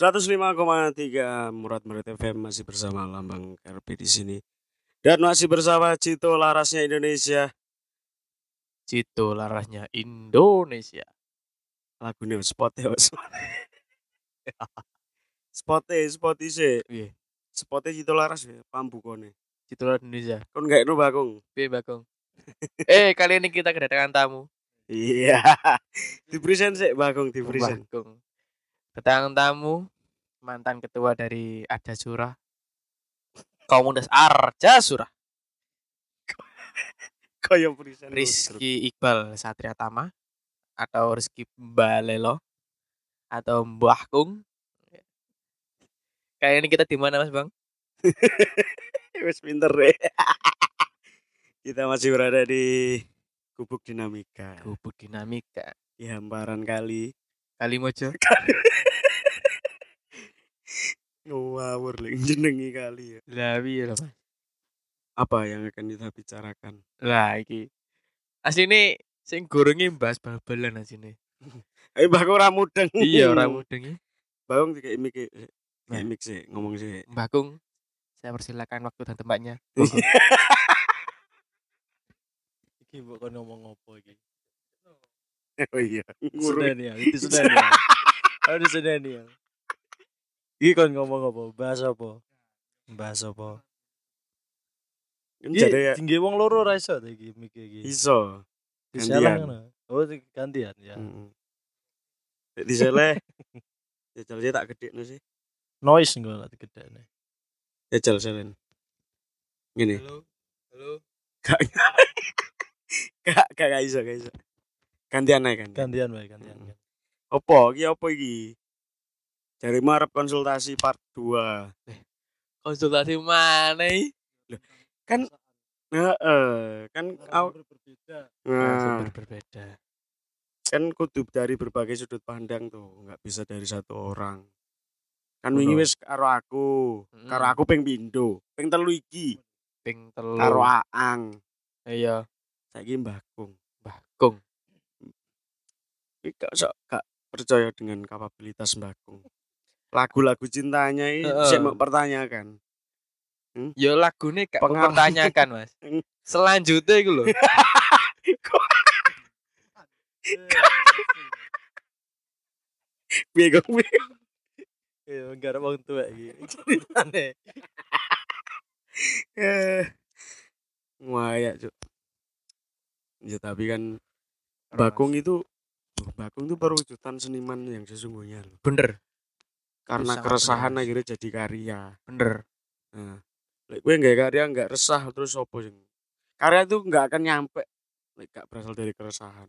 105,3 Murad Murid FM masih bersama Lambang KRP di sini. Dan masih bersama Cito Larasnya Indonesia. Cito larasnya Indonesia. Lagunya spotnya Mas. Spotnya, spotnya sih. Iya. Spotnya Cito Laras ya, pambukone. Cito laras Indonesia. Kon gak no bakung. Piye Bagong? eh, kali ini kita kedatangan tamu. Iya. di present sih bakung di present. Bagong. Kedatangan tamu mantan ketua dari Arja Surah. Komunitas Arja Surah. Kaya. Rizky Iqbal Satria Tama atau Rizky Balelo atau Mbah Kung. Kayak ini kita di mana Mas Bang? Wes pinter deh. Kita masih berada di Gubuk Dinamika. Gubuk Dinamika. Di hamparan kali. Kalimojo. Ngawur lagi jenengi kali ya. Lah piye lho, Mas? Apa yang akan kita bicarakan? Lah iki. Asline sing gorenge mbahas bal-balan asline. Eh bakung ora mudeng. iya ora mudeng iki. Bakung kayak mik kayak Nah. mik sih ngomong sih. Mbah Kung, saya persilakan waktu dan tempatnya. Iki mbok kon ngomong apa iki? oh iya. Sudah nih, itu sudah nih. ya. Harus sudah nih. ya. Iki kon ngomong apa? Bahas apa? Bahas apa? Kan Jadi ya Iki tinggi wong loro ra iso ta iki mikir iki. iso. Gantian. Oh, gantian ya. Heeh. Di sele. Jajal dia tak gede sih. Noise engko lak gedene. Jajal selen. Gini. Halo. Halo. Gak gak gak iso gak iso. Gantian aja kan. Gantian wae, gantian. Mm. Apa? Iki apa iki? Dari marep konsultasi part 2. Konsultasi mana iki? Kan Heeh, kan au- berbeda. nah, berbeda. kan kudu dari berbagai sudut pandang tuh, nggak bisa dari satu orang. Kan wingi wis karo aku, karo Mm. aku ping pindho, ping telu iki, Ping telu. karo Aang, Iya, saiki Mbah Kung. Mbah Kung. Gak sok gak percaya dengan kapabilitas Mbah Kung. Lagu-lagu cintanya ini Heeh. saya mempertanyakan. Ya lagune gak Pengalaman. mempertanyakan, Mas. Selanjutnya iku lho. Piye? Iya, enggak ada wong tuwek iki. Ceritane. Eh. Wah, Cuk. Ya tapi kan Bakung itu Bakung itu perwujudan seniman yang sesungguhnya loh. Bener, Karena sangat keresahan benar. akhirnya jadi karya. bener. Nah, gue nggak karya nggak resah terus opo sing. Karya itu nggak akan nyampe gak berasal dari keresahan.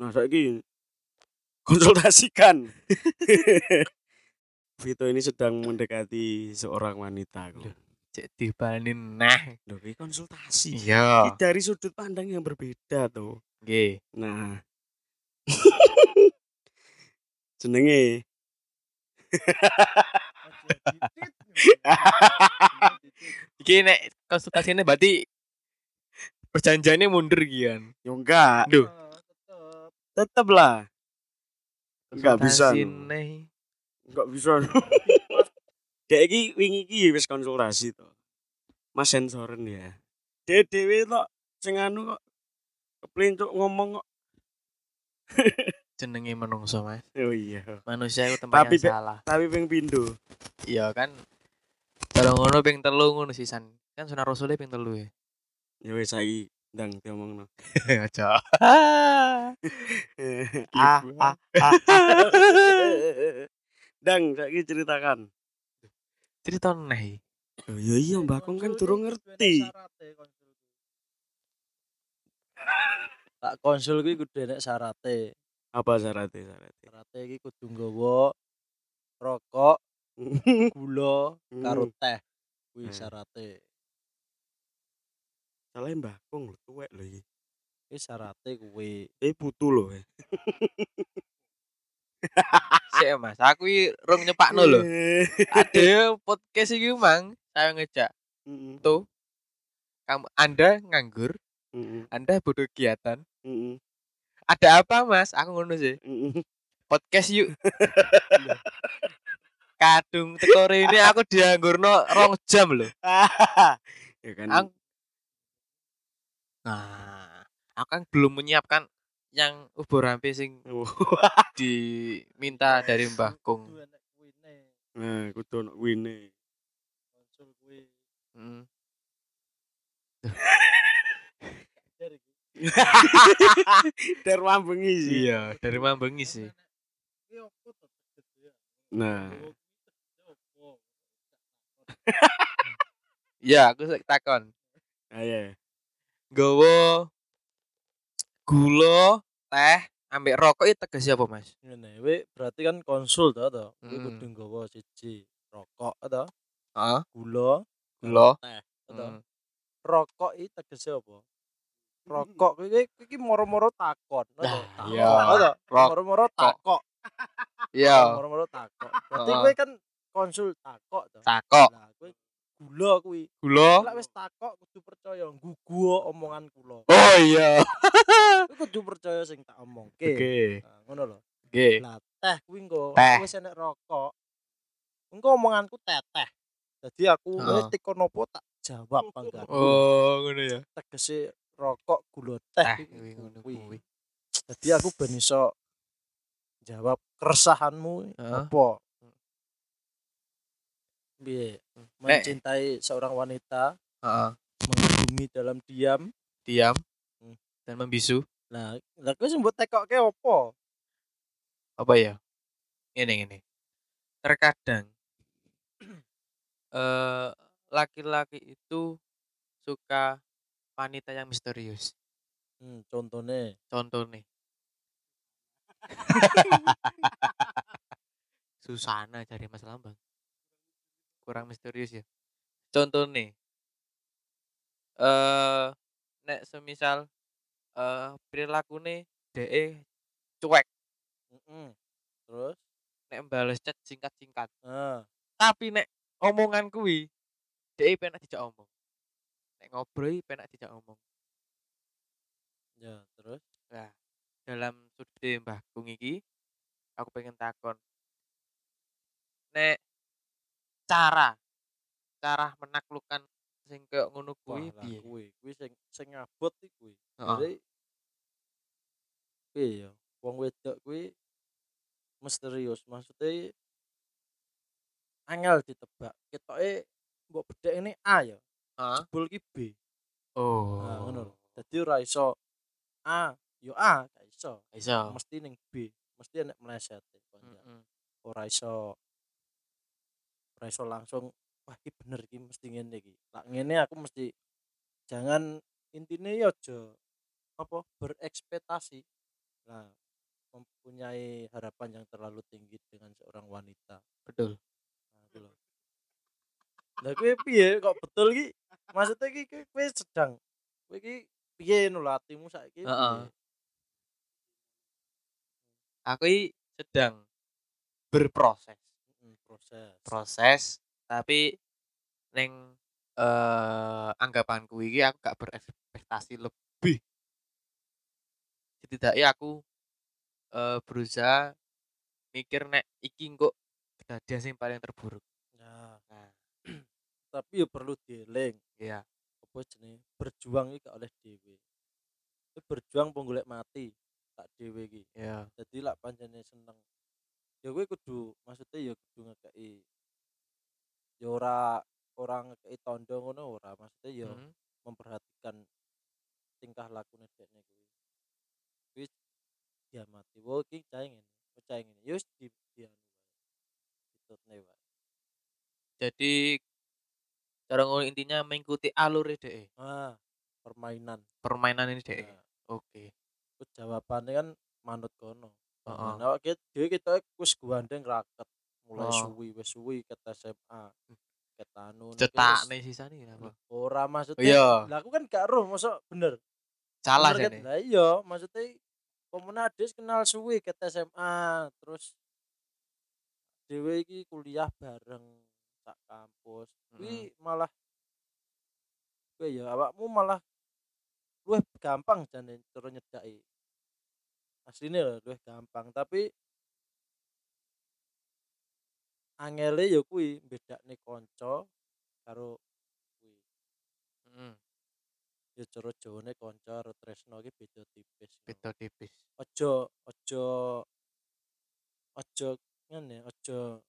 Nah, saiki konsultasikan. Vito ini sedang mendekati seorang wanita. Loh. Cek dibanin nah. Loh, ini konsultasi. Iya. Ini dari sudut pandang yang berbeda tuh. Nggih. Nah. Jenenge Iki nek konsultasine berarti perjanjiannya mundur gian. yo enggak, Duh, tetep lah. Enggak bisa. Enggak bisa. Dek iki wingi iki wis konsultasi to. Mas sensoren ya. Dek dhewe tok sing anu kok keplincuk ngomong kok. Jenenge menungso, Mas. Oh iya. Manusia itu tempat Tapi, yang salah. Tapi ping pindho. Iya kan. Kalau ngono ping telu ngono sisan. Kan sunah rasulnya ping telu ya. Ya wis saiki ndang diomongno. Aja. ah, ah, ah, ah. Dang, saiki ceritakan. Cerita neh. Oh, ya iya Mbak Kong kan durung ngerti. Tak konsul kuwi kudu enek syarate. Apa syaratnya syaratnya? Syarate iki kudu nggawa rokok, gula, karo teh. Kuwi Hmm. syarate. Salah Mbak Kong lho, tuwek lho iki. Kuwi syarate kuwi. Eh putu lho. Sik Mas, aku iki rung nyepakno lho. Ada podcast iki Mang, saya ngejak tuh kamu Anda nganggur, mm-mm, Anda butuh kegiatan. Mm-mm, Ada apa Mas? Aku ngono sih. podcast yuk. Kadung teko ini aku dianggurno rong jam loh. ya kan. Ang- Nah, aku kan belum menyiapkan yang ubur rampe sing diminta dari Mbah Kung. Nah, kudu ono wine. konsul kuwi. Mm. Dari Der wambengi sih. Iya, dari Mambengi sih. Ya? Nah? Iya, aku sek takon. ayo. Gowo gula, teh, ambek rokok itu tegese apa, Mas? Ngene, kuwi berarti kan konsul to to. Kuwi Mm. kudu nggawa siji rokok to, Heeh, gula, gula. teh to. Mm. Rokok iki tegese apa? Rokok kuwi iki moro-moro takon. Nah, Takon, iya. Moro-moro takok. Iya, Moro-moro takok. Berarti kuwi kan konsul takok to. takok. Nah, kuwi gula kuwi. Gula. Lek wis takok kudu percaya nggugu omongan kula. Oh iya. Kudu percaya sing tak omongke. Oke. Nah, ngono lho. Oke. Lah teh kuwi engko wis enek rokok. Engko omonganku teteh. Jadi aku wis teko nopo tak jawab bangga. Oh, ngono ya. Tegese rokok gula teh Teh kuwi kuwi ngono kuwi. kuwi. Jadi aku ben iso jawab keresahanmu apa? Piye? Mencintai seorang wanita, Heeh. mengagumi dalam diam. Diam Hmm. dan membisu. Nah, lah kuwi sing mbok tekokke apa? Apa ya? Ini ini. Terkadang eh laki-laki itu suka wanita yang misterius. Hmm, contohnya Contoh nih. Susana cari Mas Lambang. Kurang misterius ya. Contoh nih. Eh nek semisal eh perilaku nih DE cuek, Mm-mm. Terus, nek bales chat singkat-singkat. nah, Tapi nek omongan kuwi DE penak dijak omong. Nek ngobrol penak dijak omong. ya terus, Nah, dalam sudut Mbah Gung iki aku pengen takon. Nek cara cara menaklukkan sing kayak ngono kuwi piye? kuwi, kuwi sing sing ngabot iki kuwi. Heeh. Jadi, piye ya, wong wedok kuwi misterius, maksudnya angel ditebak. Ketoke mbok bedhek ini A ya. Jebul ki B. Oh. Nah, ngono lho. Dadi ora iso A, yo A, gak iso. Iso. Mesti ning B, mesti enek meleset. Mm-mm. ora iso ora iso langsung wah iki bener iki mesti ngene iki. Lah ngene aku mesti jangan intine ya aja apa berekspektasi. Nah, mempunyai harapan yang terlalu tinggi dengan seorang wanita. Betul. Nah, itu loh. Lah kowe piye kok betul iki? Maksudnya iki kowe- kowe sedang kowe iki piye lho atimu saiki? Heeh. Aku iki sedang berproses. Mm, proses. Proses tapi neng eh anggapanku iki aku gak berekspektasi lebih. Setidaknya aku eh berusaha mikir nek iki kok kejadian sing paling terburuk. Tapi ya perlu dieling. iya. apa jenenge berjuang iki oleh. Kowe berjuang apa golek mati tak dhewe iki. Iya. Dadi lak pancene seneng. Ya kowe kudu maksudnya ya kudu ngekeki ya ora orang ngekeki tondo ngono ora maksudnya ya Mhm. memperhatikan tingkah lakune dekne kuwi. Kuwi dia mati. Wo iki cah ngene, cah ngene. Ya di di wae. Ditutne wae. Jadi cara ngono intinya mengikuti alur DE. Ah, permainan. Permainan ini DE. Nah, Oke. Terus jawabannya kan manut kono. Heeh. Nah, kita kita wis gandeng raket mulai Oh. suwi wis suwi ket SMA. Ket anu. niki Cetak nih sisa nih apa? Ora maksudnya. Iya. Lah aku kan gak roh mosok bener. Salah sih. Lah iya, maksudnya Ades kenal suwi ket SMA, terus dhewe iki kuliah bareng sak kampus. Kuwi malah kowe ya awakmu malah luwih gampang jane cara nyedaki. Asline lho luwih gampang, tapi angele ya kuwi bedakne kanca karo kuwi Heeh. ya cara Jawane kanca karo tresno iki beda tipis. Beda tipis. aja aja aja ngene aja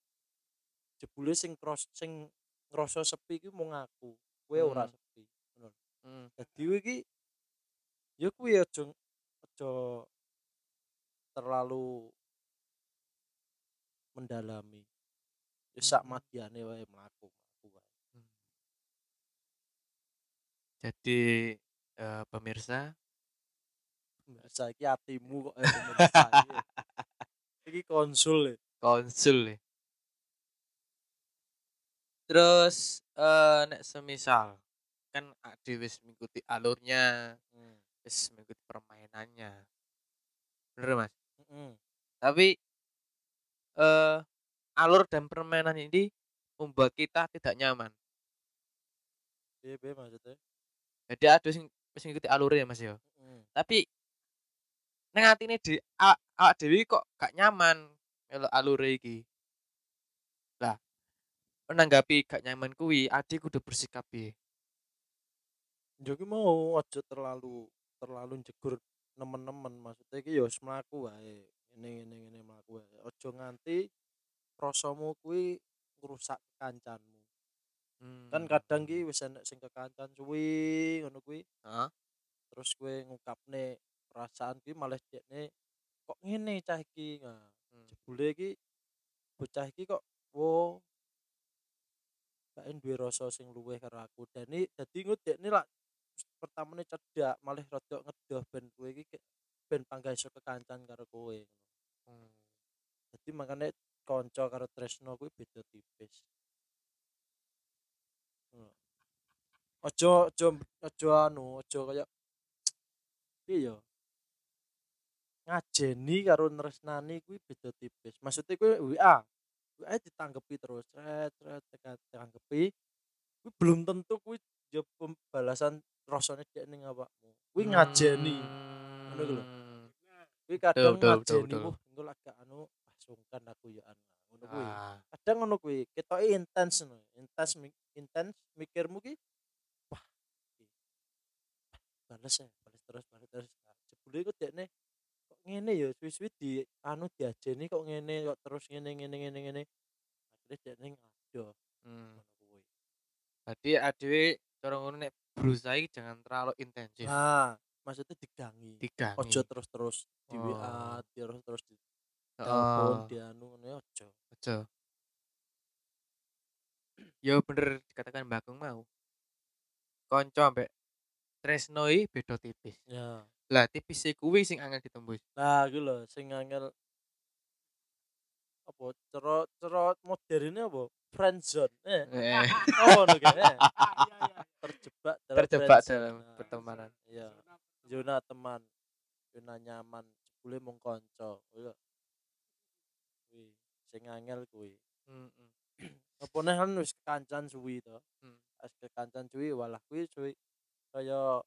jebule sing kros sing ngrasa sepi iki mung aku kowe ora Hmm. sepi ngono Hmm. dadi iki ya kuwi aja aja terlalu mendalami ya sak Hmm. madyane wae mlaku mlaku wae Jadi eh, pemirsa saiki atimu kok eh, pemirsa iki. iki konsul ya konsul ya. Terus eh nek semisal kan Ade wis mengikuti alurnya, hmm. wis mengikuti permainannya. Bener Mas? hmm. Tapi eh alur dan permainan ini membuat kita tidak nyaman. piye piye maksudnya Jadi sing wis ngikuti alurnya Mas ya. hmm. Tapi neng atine di awak dhewe kok gak nyaman melo alure iki. Menanggapi gak nyaman kuwi, Ade kudu bersikap piye? Yo ki mau aja terlalu terlalu jegur nemen-nemen maksudnya iki ya wis mlaku wae ngene ngene ngene mlaku wae aja nganti rasamu kuwi ngrusak kancanmu kan kadang ki wis enek sing kekancan suwi ngono kuwi Heeh. terus kowe ngungkapne perasaan ki malah dekne kok ngene cah iki nah Hmm. jebule iki bocah iki kok wo gak duwe rasa sing luwih karo aku. Dani dadi ngudekne lak pertamane cedak malah rada ngedoh ben kowe iki ben panggah iso kekancan karo kowe. Hmm. dadi makane kanca karo tresno kuwi beda tipis. Aja aja aja anu aja kaya piye ya? Ngajeni karo nresnani kuwi beda tipis. Maksudnya kuwi WA WA ditanggepi terus cret cret tekan tanggepi. Kuwi belum tentu kuwi ya pembalasan rasane dek ning awakmu. Kuwi ngajeni Ngono lho. Hmm. kuwi kadang ngajeni wah engko lagi anu ah sungkan aku ya anu. Ngono kuwi. Ah, kadang ngono kuwi ketoke intens ngono. Intens intens mikirmu ki wah iki, bales ya bales terus bales terus. Nah, jebule iku dekne ngene ya suwi-suwi di anu diajeni kok ngene kok terus ngene ngene ngene ngene akhirnya dekne ngadoh hmm. Berarti adewe cara ngono nek berusaha jangan terlalu intensif. nah maksudnya digangi Tiga. ojo terus-terus di Oh. WA terus-terus di telepon Oh, di anu ngono ya ojo aja. Ya bener dikatakan Mbak Agung mau. Konco ambek Tresnoi beda tipis. ya Lah tipis kuwi sing angel ditembus. Nah, iki lho sing angel apa cara cara moderne apa? Friendzone. Eh, Eh, oh ngono kae. eh. Terjebak dalam terjebak dalam Nah, pertemanan. Iya, zona teman, zona nyaman, jebule mung kanca. Iya. Kuwi sing angel kuwi. Mm-mm. Apa neh kan wis kekancan suwi to. Hmm. Wis kekancan suwi walah kuwi suwi kaya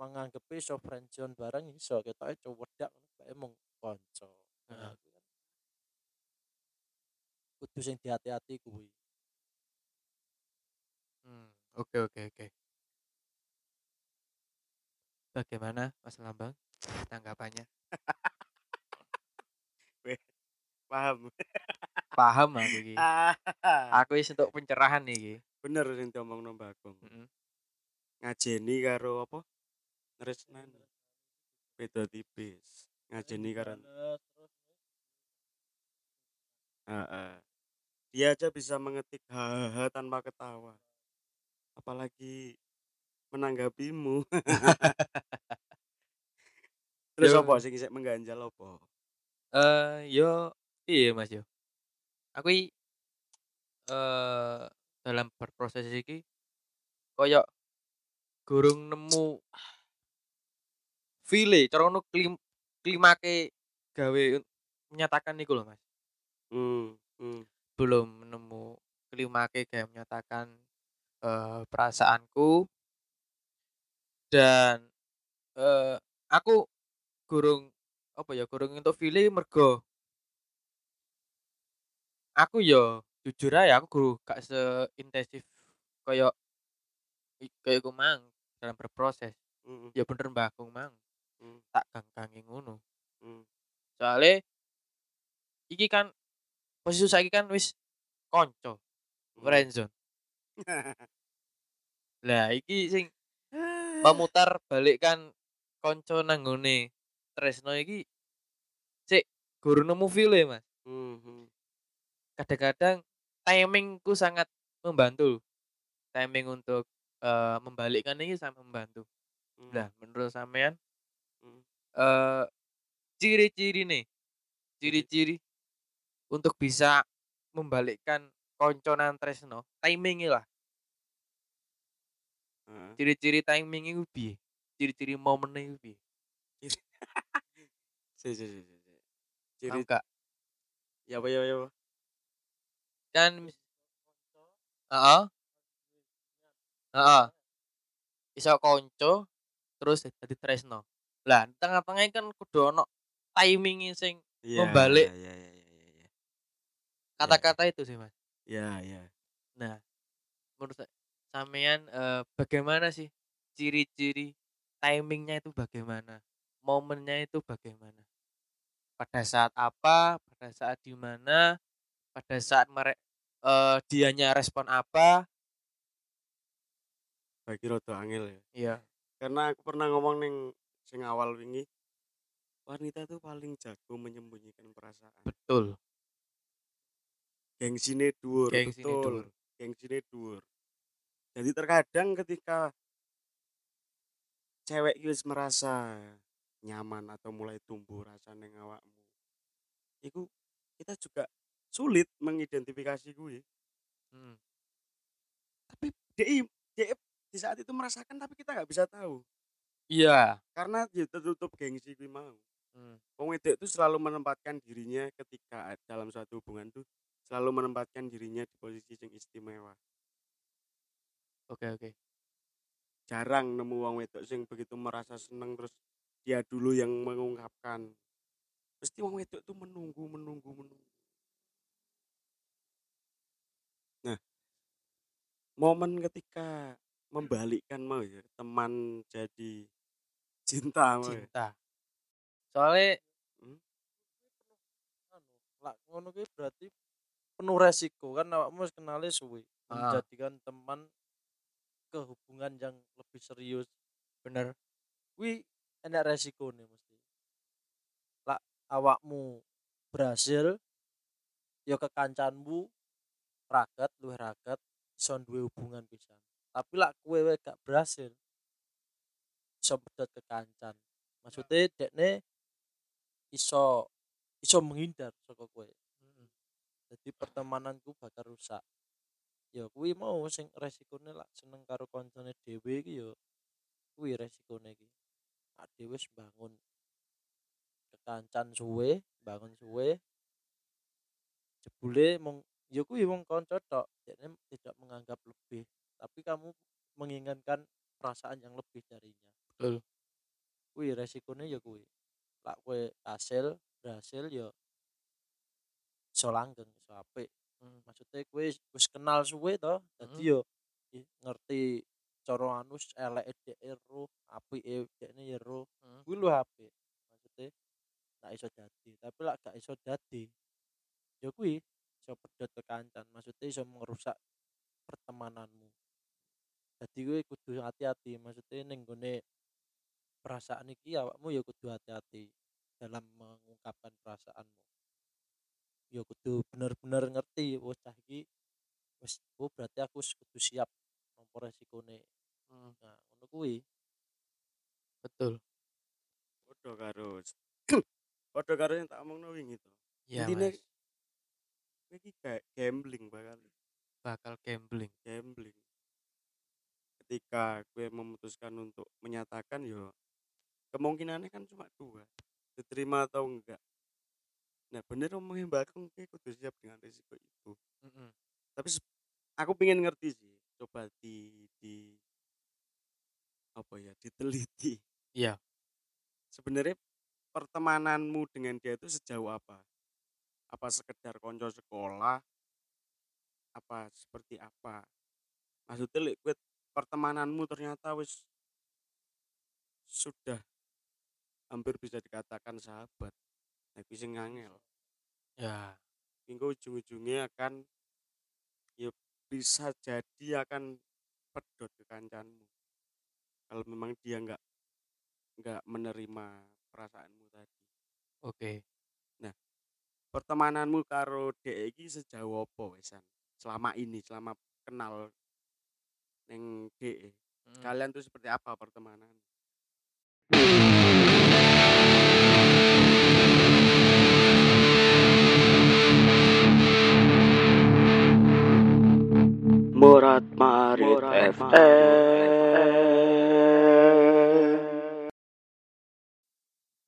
manganggepi iso friendzone bareng iso ketoke cuwedak ngono bae mung kanca. Nah, kan kudu sing dihati-hati kuwi. Hmm, Oke oke oke. Bagaimana Mas Lambang tanggapannya? Paham. Paham aku iki. Ah, Aku wis untuk pencerahan iki. bener sing diomongno Mbak Agung. Heeh. Ngajeni karo apa? Tresnani. Beda tipis. Ngajeni karo Heeh. Dia aja bisa mengetik hahaha tanpa ketawa. Apalagi menanggapimu. Terus Yo. apa sing isek mengganjal apa? Eh yo iya Mas yo. Aku i eh dalam berproses iki koyo gurung nemu file cara ngono klim klimake gawe menyatakan niku loh Mas. Hmm, hmm. Belum menemu klimake gawe menyatakan eh perasaanku dan eh aku gurung apa ya gurung untuk file mergo aku yo jujur aja aku guru gak seintensif kayak kayak gue mang dalam berproses Mm, ya bener mbak aku mang mm, tak ganggangi ngono. Mm. soalnya iki kan posisi saya kan wis konco Hmm. friendzone lah iki sing memutar balik kan konco nanggone Tresno iki sik guru nemu feel mas. Mhm. kadang-kadang timingku sangat membantu. Timing untuk eh, membalikkan ini sangat membantu. Mm, lah menurut sampean eh ciri-ciri nih ciri-ciri untuk bisa membalikkan konconan Tresno timingnya lah Heeh. ciri-ciri timing itu piye ciri-ciri momennya piye Si, si, si, si. Ciri gak? ya apa ya apa, ya apa? kan mis- Heeh. Heeh. Iso konco terus dadi tresno. Lah, tengah-tengah kan kudu ono timing sing Iya, Membalik. Ya, ya, ya, ya, ya. kata-kata itu sih, Mas. Ya, ya. Nah, menurut sa- sampean eh, bagaimana sih ciri-ciri timingnya itu bagaimana? Momennya itu bagaimana? Pada saat apa? Pada saat di mana? Pada saat mere eh, dianya respon apa? Bagi rada angel ya. Iya. Karena aku pernah ngomong ning sing awal wingi wanita tuh paling jago menyembunyikan perasaan. Betul. Gengsine dhuwur, Gengsine betul. Gengsine dhuwur. Jadi terkadang ketika cewek wis merasa nyaman atau mulai tumbuh rasa ning awakmu. Iku kita juga sulit mengidentifikasi gue. Hmm. Tapi dia, dia di saat itu merasakan tapi kita nggak bisa tahu Iya. karena dia tertutup gengsi gue mau. Hmm. Wong wedok itu selalu menempatkan dirinya ketika dalam suatu hubungan tuh selalu menempatkan dirinya di posisi yang istimewa. Oke, oke. Jarang nemu wong wedok sing begitu merasa seneng terus dia dulu yang mengungkapkan. Mesti wong wedok tuh menunggu, menunggu, menunggu. Nah, momen ketika membalikkan mau ya teman jadi cinta. Cinta. Soalnya Hmm? anu lak ngono kuwi berarti penuh resiko kan awakmu kenale suwe Ah. menjadikan teman ke hubungan yang lebih serius bener kuwi enak resiko nih mesti lak awakmu berhasil ya kekancanmu ragat luwih ragat iso duwe hubungan pisan tapi lak kowe wae gak berhasil iso pedot kekancan. Maksudnya dekne iso iso menghindar saka kowe. Jadi pertemananku bakal rusak. Ya kuwi mau sing resikone lak seneng karo koncone dhewe iki ya kuwi resikone iki. Ak dhewe wis bangun kekancan suwe bangun suwe. Jebule mung ya kuwi wong kanca tok tidak menganggap lebih. Tapi kamu menginginkan perasaan yang lebih darinya Betul. kuwi resikone ya kuwi lak kowe hasil berhasil ya iso langgeng iso apik Hmm. maksudnya kowe wis kenal suwe to dadi Hmm. yo i- ngerti cara anu eleke dhek ero apike dekne ya ero Hmm. kuwi lho apik maksudnya gak iso dadi tapi lak gak iso dadi ya kuwi iso pedhot kekancan maksudnya iso merusak pertemananmu jadi kowe kudu hati-hati maksudnya ning gone perasaan iki awakmu ya kudu hati-hati dalam mengungkapkan perasaanmu. Ya kudu bener-bener ngerti wis cah iki wis oh berarti aku kudu siap nampa resikone. Hmm. nah ngono kuwi. Betul. Padha karo padha karo yang tak omongno wingi to. ya Intine iki kayak gambling bakal. Bakal gambling. Gambling. Ketika gue memutuskan untuk menyatakan yo kemungkinannya kan cuma dua diterima atau enggak. Nah bener ngomongin bakung gue kudu siap dengan risiko itu. Mm-mm. Tapi se- aku pengen ngerti sih, coba di di apa ya diteliti. Iya. Sebenarnya pertemananmu dengan dia itu sejauh apa? Apa sekedar konco sekolah apa seperti apa maksudnya kowe pertemananmu ternyata wis sudah hampir bisa dikatakan sahabat. Nah kuwi sing angel. Ya. Hingga ujung-ujungnya akan ya bisa jadi akan pedot ke kancanmu. Kalau memang dia nggak nggak menerima perasaanmu tadi. Oke. Pertemananmu karo dek iki sejauh apa wesan? Selama ini selama kenal neng dek Mm. kalian tuh seperti apa pertemanan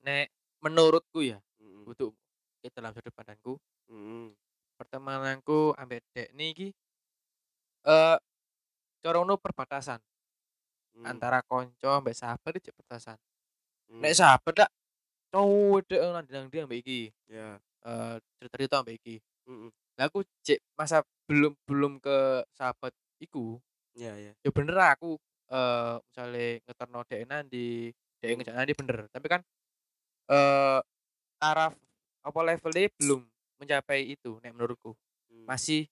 nek menurutku ya Mm, untuk kita dalam sudut pandangku mm, pertemananku ambek dek niki eh cara ngono perbatasan. Mm, antara konco ambek sahabat itu perbatasan. Mm, nek sahabat dak cowok dek nang dia ambek iki ya. eh cerita-cerita ambek iki. Mm, mm, aku cek masa belum belum ke sahabat iku ya ya ya bener lah aku eh misalnya ngeterno dek nanti dek Hmm. ngejak nanti bener. Tapi kan eh taraf apa levelnya belum mencapai itu nek menurutku. Mm, masih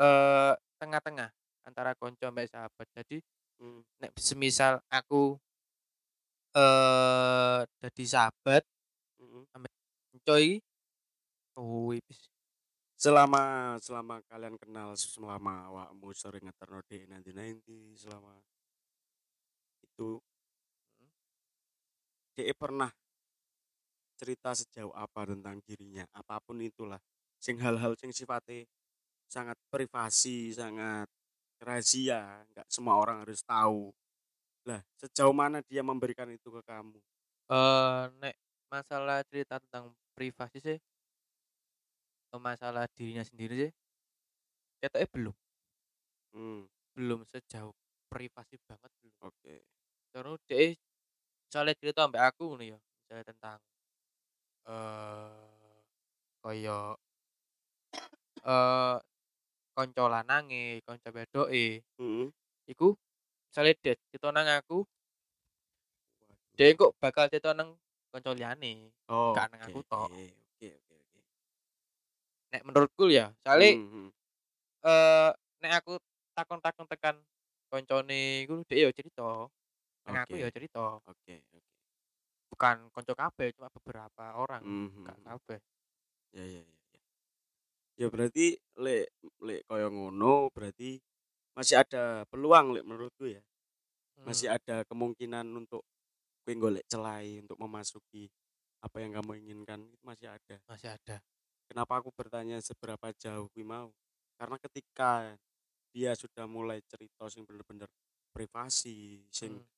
eh tengah-tengah antara konco mbak sahabat. Jadi mm, nek semisal aku eh jadi sahabat mm, mm. coy oh wis selama selama kalian kenal selama awakmu sering ngeterno dek nanti nanti selama itu dek pernah cerita sejauh apa tentang dirinya? Apa pun itulah sing hal-hal sing sifatnya sangat privasi sangat rahasia nggak semua orang harus tahu. Lah sejauh mana dia memberikan itu ke kamu? Eh nek masalah cerita tentang privasi sih masalah dirinya sendiri sih ketoknya belum. Hmm, belum sejauh privasi banget belum. Oke. Terus dia misalnya cerita sampai aku nih ya misalnya tentang eh koyo eh konco lanange konco bedoke. Hmm, iku misalnya dia cerita nang aku dia kok bakal cerita nang konco liyane oh, gak nang aku oke, tok. Nek menurutku ya soalnya Hmm, hmm. eh nek aku takon-takon tekan koncone iku dia ya cerita nang aku Oke. ya cerita oke oke bukan konco kabeh cuma beberapa orang Mhm. gak kabeh ya ya ya ya ya berarti lek lek koyo ngono berarti masih ada peluang lek menurutku ya masih Hmm. ada kemungkinan untuk kue golek celai untuk memasuki apa yang kamu inginkan itu masih ada masih ada kenapa aku bertanya seberapa jauh kui mau karena ketika dia sudah mulai cerita sing bener-bener privasi sing Hmm.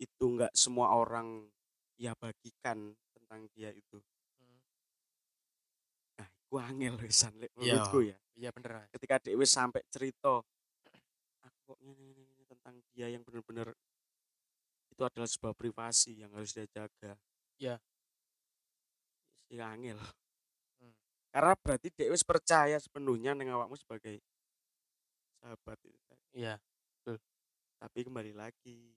itu nggak semua orang ya bagikan tentang dia itu Hmm. nah itu angel wisan lek Iya. menurutku ya iya bener ketika Dewi sampai cerita aku kok ini, ini, ini tentang dia yang benar-benar itu adalah sebuah privasi yang harus dia jaga Iya. si angel Hmm. Karena berarti Dewi percaya sepenuhnya dengan awakmu sebagai sahabat itu iya tapi kembali lagi.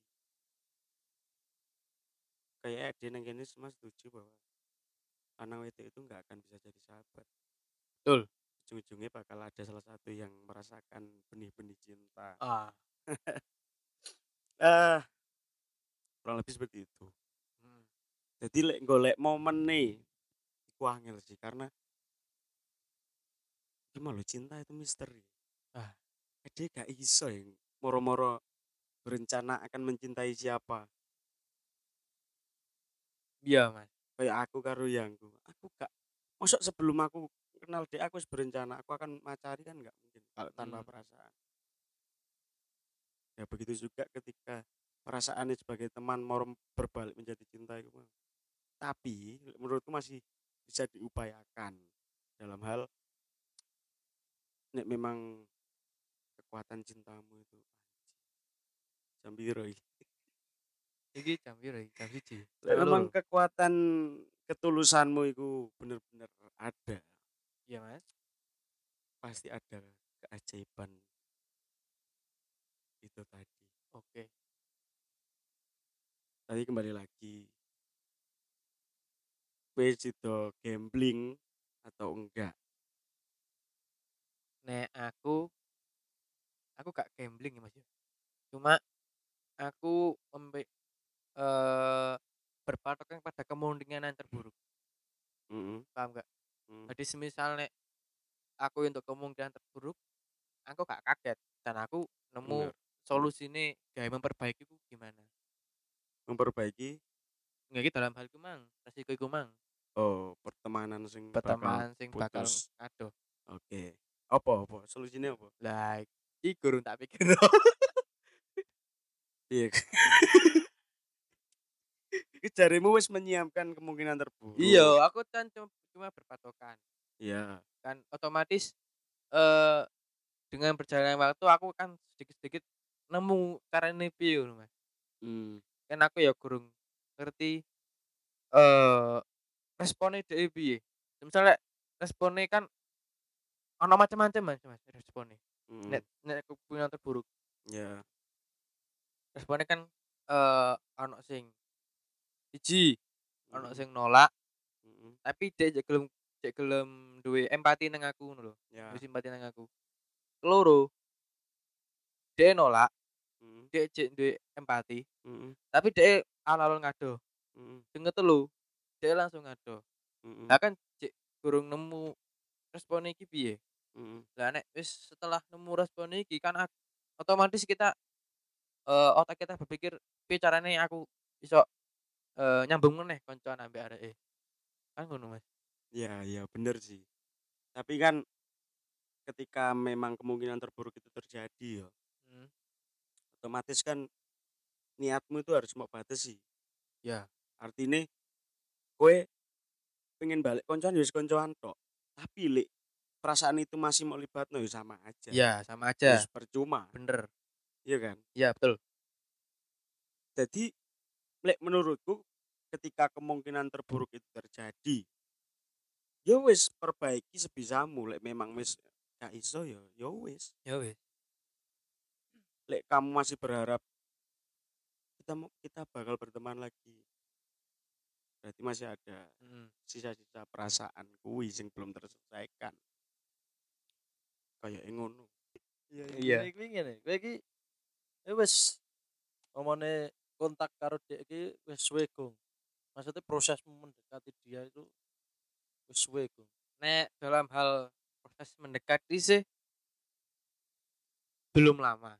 Kayak dia neng kene semua setuju bahwa anak itu itu nggak akan bisa jadi sahabat. Betul. ujung-ujungnya bakal ada salah satu yang merasakan benih-benih cinta. Ah. Ah kurang lebih seperti itu. Hmm. jadi lek golek momen nih iku angel sih karena gimana lo cinta itu misteri. Ah. dia gak iso yang moro-moro berencana akan mencintai siapa. Iya mas. Kayak aku karo yangku aku gak masuk sebelum aku kenal dia aku berencana aku akan macari kan nggak mungkin kalau tanpa Hmm. perasaan. Ya begitu juga ketika perasaannya sebagai teman mau berbalik menjadi cinta itu tapi menurutku masih bisa diupayakan dalam hal nek memang kekuatan cintamu itu iki. Jam piro iki jam siji. Lek Tanggal memang kekuatan ketulusanmu itu bener-bener ada. Iya mas. Pasti ada keajaiban itu tadi. Oke. tadi kembali lagi gue sido gambling atau enggak Nek aku aku gak gambling ya Mas ya. Cuma aku membe eh berpatokan pada kemungkinan yang terburuk. Mm-mm. Paham gak? Mm. Jadi semisal nek aku untuk kemungkinan terburuk, aku gak kaget dan aku nemu Bener. solusi ini gaya memperbaiki ku gimana. memperbaiki Nggak gitu dalam hal iku mang, resiko iku mang. oh pertemanan sing bakal Pertemanan sing bakal putus. aduh. oke apa apa solusinya apa Lah iku urung tak pikir. iya Iki jarimu wis menyiapkan kemungkinan terburuk iya, aku kan cuma, cuma berpatokan. iya kan otomatis eh dengan berjalannya waktu aku kan sedikit-sedikit nemu carane piye Mas. hmm. Kan aku ya kurang ngerti eh responnya dhewe piye. Misalnya responnya kan ono macam-macam Mas, Mas responnya. mm. Nek nek kemungkinan terburuk. ya Responnya kan eh ono sing siji, ono sing nolak, Mm-mm. tapi dia jek gelem jek gelem duwe empati nang aku ngono lho. ya Duwe simpati nang aku. Keloro, dia nolak, Mm. dia cek duwe empati, Mm-mm. tapi dia alon-alon ngado. Mm-mm. Sing ketelu, dia langsung ngado. Mm-mm. Lah kan cek kurang nemu respon iki piye? Mm-mm. Lah nek wis setelah nemu respon iki kan ak- otomatis kita eh otak kita berpikir piye carane aku iso eh nyambung meneh koncoan ambek areke. Kan ngono Mas. Ya, ya bener sih. Tapi kan ketika memang kemungkinan terburuk itu terjadi ya, Hmm. otomatis kan niatmu itu harus mau batasi. Ya. Artinya kue pengen balik koncoan ya wis koncoan tok. Tapi lek perasaan itu masih mau libatno ya sama aja. Ya, sama aja. Wis percuma, Bener. iya kan? Ya, betul. Jadi lek menurutku ketika kemungkinan terburuk itu terjadi, ya wis perbaiki sebisamu lek memang wis gak iso ya ya wis. Ya wis. lek kamu masih berharap kita mau kita bakal berteman lagi berarti masih ada Mm. sisa-sisa perasaan kuwi sing belum terselesaikan kayak ngono Iya, Iya. iya. Kuwi ngene, kowe iki eh wis omone kontak karo dek iki wis suwe, Gong. Maksudnya prosesmu mendekati dia itu wis suwe, Gong. Nek dalam hal proses mendekati sih belum lama.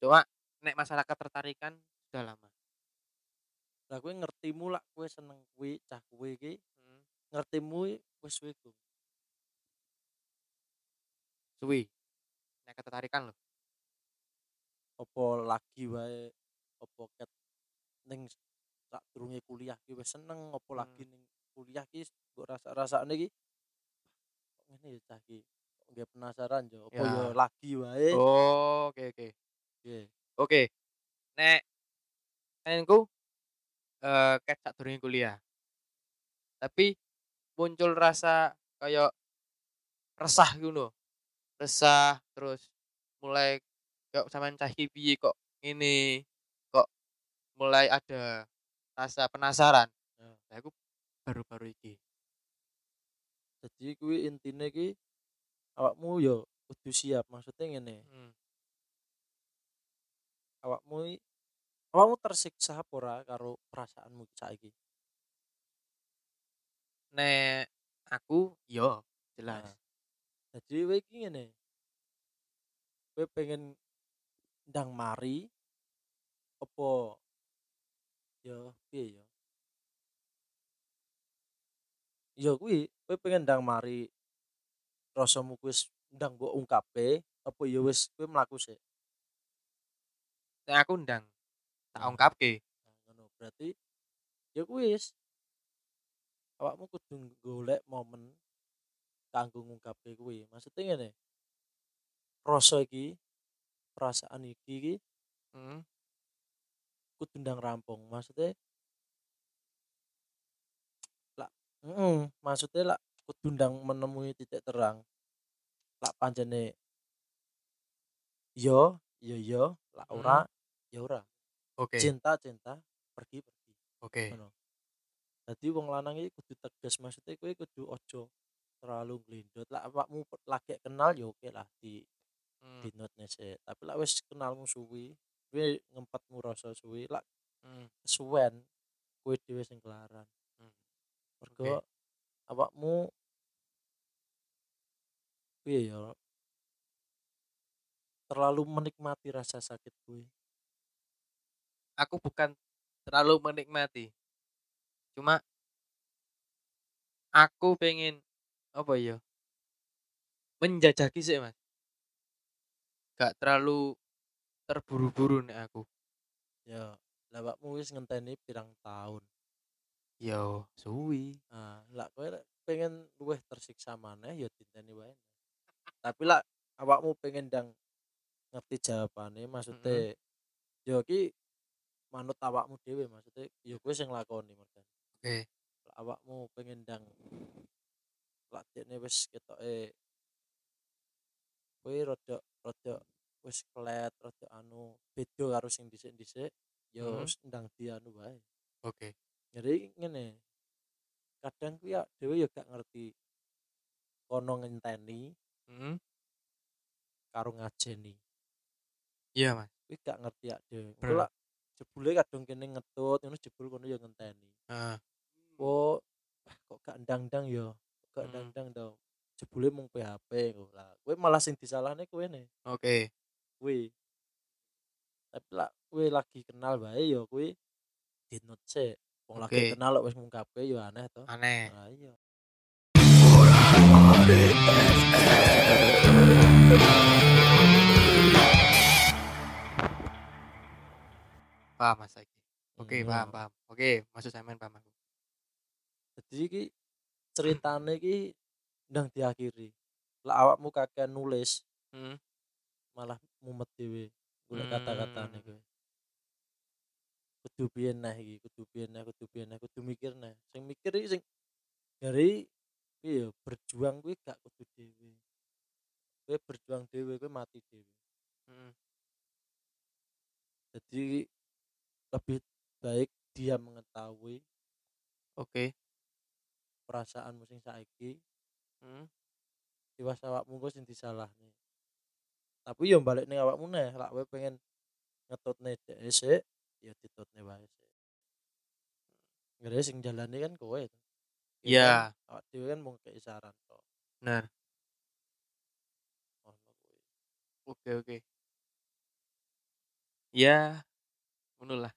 Cuma nek masalah ketertarikan sudah lama. Lah kowe ngertimu lah kowe seneng kuwi, cah kowe iki Hmm. ngertimu wis suwe, Gong. Suwi. Nek ketertarikan loh. Apa lagi wae apa ket ning sadurunge kuliah ki wis seneng apa Hmm. lagi ning kuliah ki mbok rasa-rasane kok ngene ya cah. Kok nggih penasaran yo apa Ya. yo lagi wae. Oh, oke oke. Oke. Nek enku eh ket sadurunge kuliah. Tapi muncul rasa kayak resah gitu Resah terus mulai kok sampean cah iki piye kok ini kok mulai ada rasa penasaran. Ya. Nah, aku baru-baru iki. Jadi kuwi intine ki awakmu yo kudu siap maksudnya ngene Hmm. awakmu awakmu tersiksa apa ora karo perasaanmu saiki Nek aku yo jelas. Nah, jadi kowe iki ngene kowe pengen ndang mari apa yo piye yo yo kuwi kowe pengen ndang mari rasamu wis ndang mbok ungkape apa yo wis kowe mlaku sik Nek aku ndang tak Nah. ungkapke. Nah, ngono berarti ya kuwi awakmu kudu golek momen kanggo ngungkapke kuwi maksudnya ngene rasa iki perasaan iki iki Heeh. kudu ndang rampung maksudnya lah heeh maksudnya lah kudu ndang menemui titik terang lak pancene yo yo yo lak Hmm. ora ya ora Oke. cinta cinta pergi pergi Oke. ngono dadi wong lanang iki kudu tegas maksudnya kowe kudu ojo terlalu glendot lah awakmu lagi kenal ya oke lah di Hmm, di note sik tapi lah wis kenalmu suwi kowe ngempetmu rasa suwi lah hmm, kesuwen kowe dhewe sing kelaran. Hmm. mergo awakmu piye ya terlalu menikmati rasa sakit kowe. Aku bukan terlalu menikmati. Cuma aku pengen apa ya? Menjajaki sih, Mas. Gak terlalu terburu-buru nih aku. ya lah awakmu wis ngenteni pirang tahun Yo, suwi. nah lah kowe pengen luwih tersiksa maneh ya diteni wae tapi lah awakmu pengen ndang ngerti jawabane maksudnya ya ki manut awakmu dhewe maksudnya ya kowe sing lakoni mergo Oke. Lah awakmu pengen ndang lak dekne wis ketoke kowe rada rada wis kelet rada anu beda karo sing dhisik-dhisik ya Hmm. wis ndang dianu wae. Oke. jadi ngene kadang ku ya dhewe ya gak ngerti kono ngenteni Hmm, karo ngajeni. Iya, Mas. kuwi gak ngerti ya dhewe. Lak jebule kadang kene ngetut ngono jebul kono ya ngenteni. Ah, oh ah, kok gak ndang-ndang ya gak Hmm. ndang-ndang to jebule mung PHP ngono lah kowe malah sing disalahne kowe ne Oke. kowe tapi lah kowe lagi kenal bae ya kowe dinut sik wong lagi Oke. kenal kok wis ngungkapke ya aneh to Aneh. nah iya Paham, Mas saiki. Oke, Iya. paham, paham. Oke, maksud sampean paham aku. jadi iki ceritane iki ndang diakhiri lah awakmu kakek nulis Hmm. malah mumet dhewe golek Hmm. kata-katane kowe kudu piye neh iki kudu piye neh kudu piye neh kudu mikir neh sing mikir iki sing dari piye ya, berjuang kuwi gak kudu dhewe kowe berjuang dhewe kowe mati dhewe Hmm. jadi lebih baik dia mengetahui Oke. Perasaanmu sing saiki. Hmm. dewasa awakmu kok sing disalahne. Tapi yo balik ning awakmu neh lak kowe pengen ngetutne dhek sik ya ditutne wae sik. Ngene sing jalani kan kowe Iya, kan, awak dhewe kan mung kei saran kok ngono Oke, oke. Ya, ngono lah.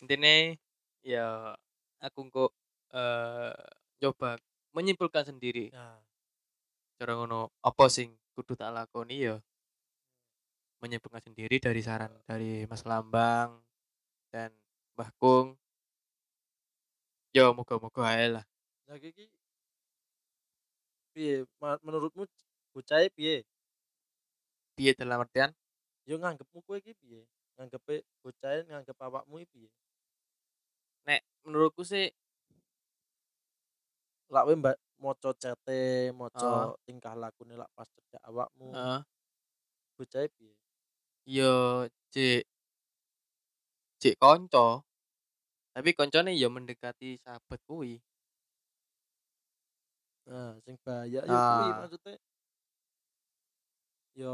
Intinya ya aku kok eh coba menyimpulkan sendiri. Nah. Cara ngono apa sing kudu tak lakoni ya? Menyimpulkan sendiri dari saran dari Mas Lambang dan Mbah Kung. Ya moga-moga ae lah. Iki piye? Menurutmu bocah e piye? Piye dalam artian? Yo nganggepmu kowe iki piye? Nganggepe bocah e nganggep awakmu iki piye? Nek menurutku sih lak kowe mbak maca cete maca Ah. tingkah lakune lak pas cedak awakmu heeh bocah e piye yo cek cek konco tapi koncone ya mendekati sahabat kuwi Nah, sing bahaya ya kuwi Ah. maksudnya yo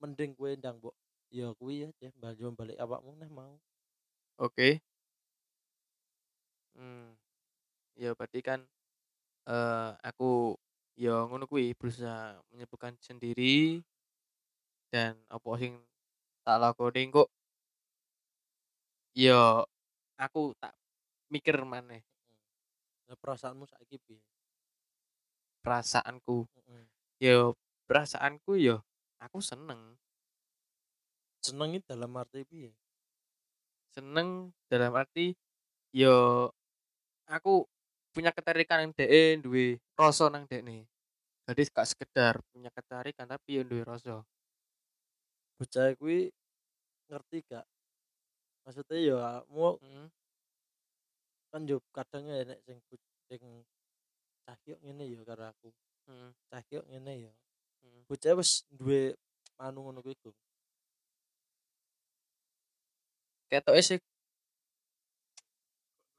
mending kowe ndang mbok ya kuwi ya deh balik awakmu neh mau. Oke. Hmm. Ya berarti kan eh aku ya ngono kuwi berusaha menyibukkan sendiri dan apa sing tak lakoni kok ya aku tak mikir maneh Nah, perasaanmu saiki piye? perasaanku Heeh. ya perasaanku ya aku seneng Seneng iki dalam arti piye? seneng dalam arti yo aku punya ketarikan yang DE duwe rasa nang dekne jadi gak sekedar punya ketarikan tapi yo duwe rasa Bocah kuwi ngerti gak? Maksudnya ya mu hmm. kan yo kadang sing bu- sing cah yo ngene ya karo aku. Heeh. cah iki kok ngene ya Heeh. bocah wis duwe anu ngono kuwi. Ketoke sih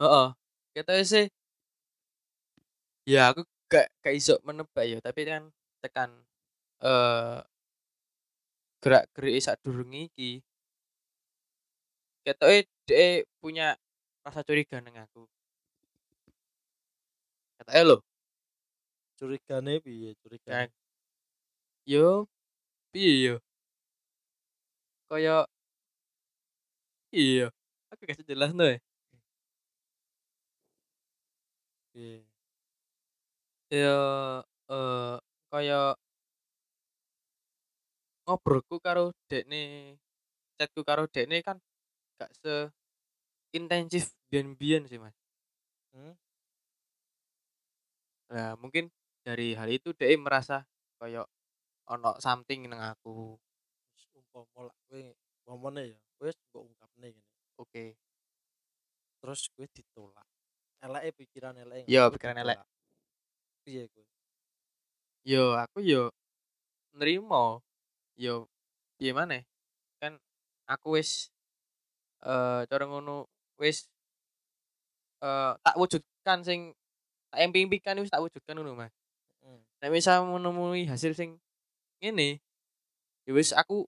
Heeh, ketoke sih ya aku gak gak iso menebak ya, tapi kan tekan eh gerak-gerike sadurunge iki ketoke dhek punya rasa curiga nang aku. Ketoke lho. curigane piye curigane Kan yo piye yo? Kaya iya, aku gak iso jelasno ya. piye Ya eh kaya ngobrolku karo dekne chatku karo dekne kan gak se intensif biyen-biyen sih, Mas. hmm? Nah, mungkin dari hal itu dhek merasa kaya ono something nang aku. Wis umpama lak kowe umpamane ya kowe wis mbok ungkapne ngene Oke. terus kowe ditolak eleke pikiran eleke Iya, ngono, kowe pikiran elek. ditolak. Piye kowe Yo aku yo nrimo. Yo piye maneh? Kan aku wis eh cara ngono wis eh tak wujudkan sing tak impi-impikan wis tak wujudkan ngono, Mas. heeh Nek misal menemui hasil sing ngene, ya wis aku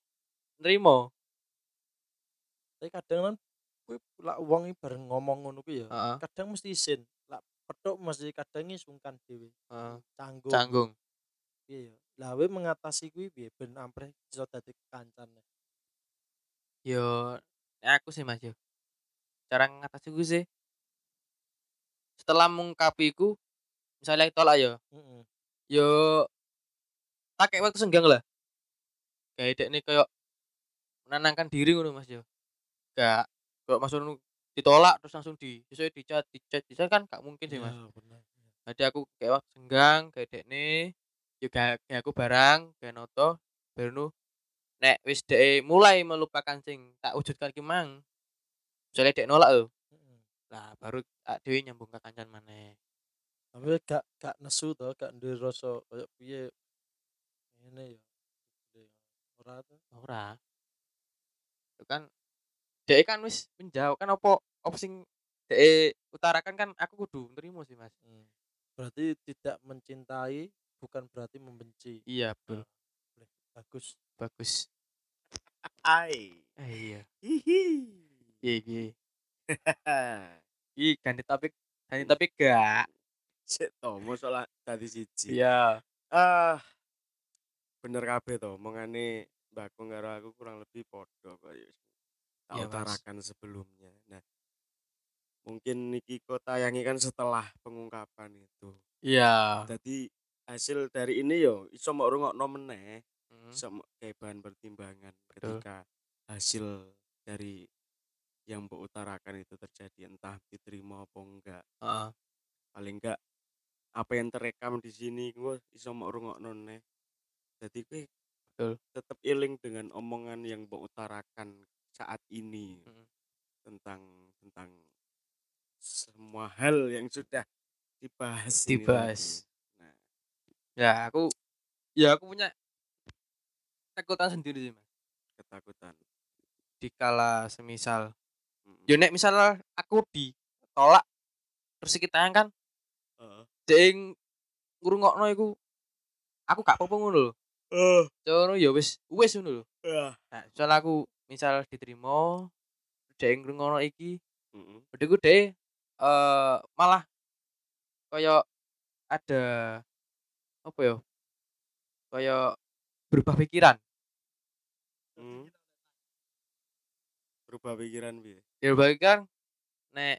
nrimo. tapi kadang kan kowe lak wong bareng ngomong ngono kuwi ya Heeh. kadang mesti isin petuk mesti kadang sungkan dhewe Heeh. canggung Canggung. piye ya lah kowe mengatasi kuwi piye ben ampreh iso dadi kancan Yo nek aku sih, Mas yo. Cara ngatasiku sih setelah mengungkapiku misalnya tolak ya, heeh yo tak kayak waktu senggang lah. Kayak dekne koyo menenangkan diri ngono, Mas yo. Gak kok ngono ditolak terus langsung di sesuai di chat di chat di chat kan gak mungkin sih, Mas. Iya, bener Jadi aku kayak waktu senggang kayak dekne yo kayak kayak aku barang kayak noto baru nu nek wis dek mulai melupakan sing tak wujudkan ki mang. Misalnya dek nolak heeh Lah baru ak dhewe nyambung ke kancan maneh. tapi gak gak nesu to gak duwe rasa koyo piye ngene ya ora to Ora. Itu kan dek kan wis menjauh kan opo opo sing dek utarakan kan aku kudu nrimo sih, Mas. Hmm. berarti tidak mencintai bukan berarti membenci Iya, betul. Boleh. bagus Bagus. Ai. Eh, iya. Hihi. Iya, iya. Ih, ganti topik. Ganti topik gak? Sik to, mosok lah dadi siji. Iya. Ah. Bener kabeh to, omongane Mbak Kung karo aku kurang lebih podo kok ya. Tak Mas. utarakan sebelumnya. Nah, mungkin iki kok tayangi kan setelah pengungkapan itu. Iya. Jadi hasil dari ini yo iso mok rungokno meneh, Hmm. iso kayak bahan pertimbangan Betul. ketika hasil dari yang mbok utarakan itu terjadi entah diterima apa enggak. Heeh. Paling enggak apa yang terekam di sini gue iso mok rungokno neh. Jadi gue Betul. tetap iling dengan omongan yang mbok utarakan saat ini Mm. tentang tentang semua hal yang sudah dibahas Dibahas. Nah, Ya, aku ya aku punya ketakutan sendiri sih, Mas. ketakutan. Dikala semisal Mm. yo nek misal aku ditolak terus tayang kan Heeh. dek ngrungokno iku aku gak apa-apa ngono lho. Eh, Cara ya wis wis ngono lho. ah. Nah, misal aku misal diterima dek ngrungokno iki, Mm-mm. bedheku dek eh malah kaya ada apa ya? Kaya berubah pikiran. Mm. Berubah pikiran piye? Ya berubah pikiran nek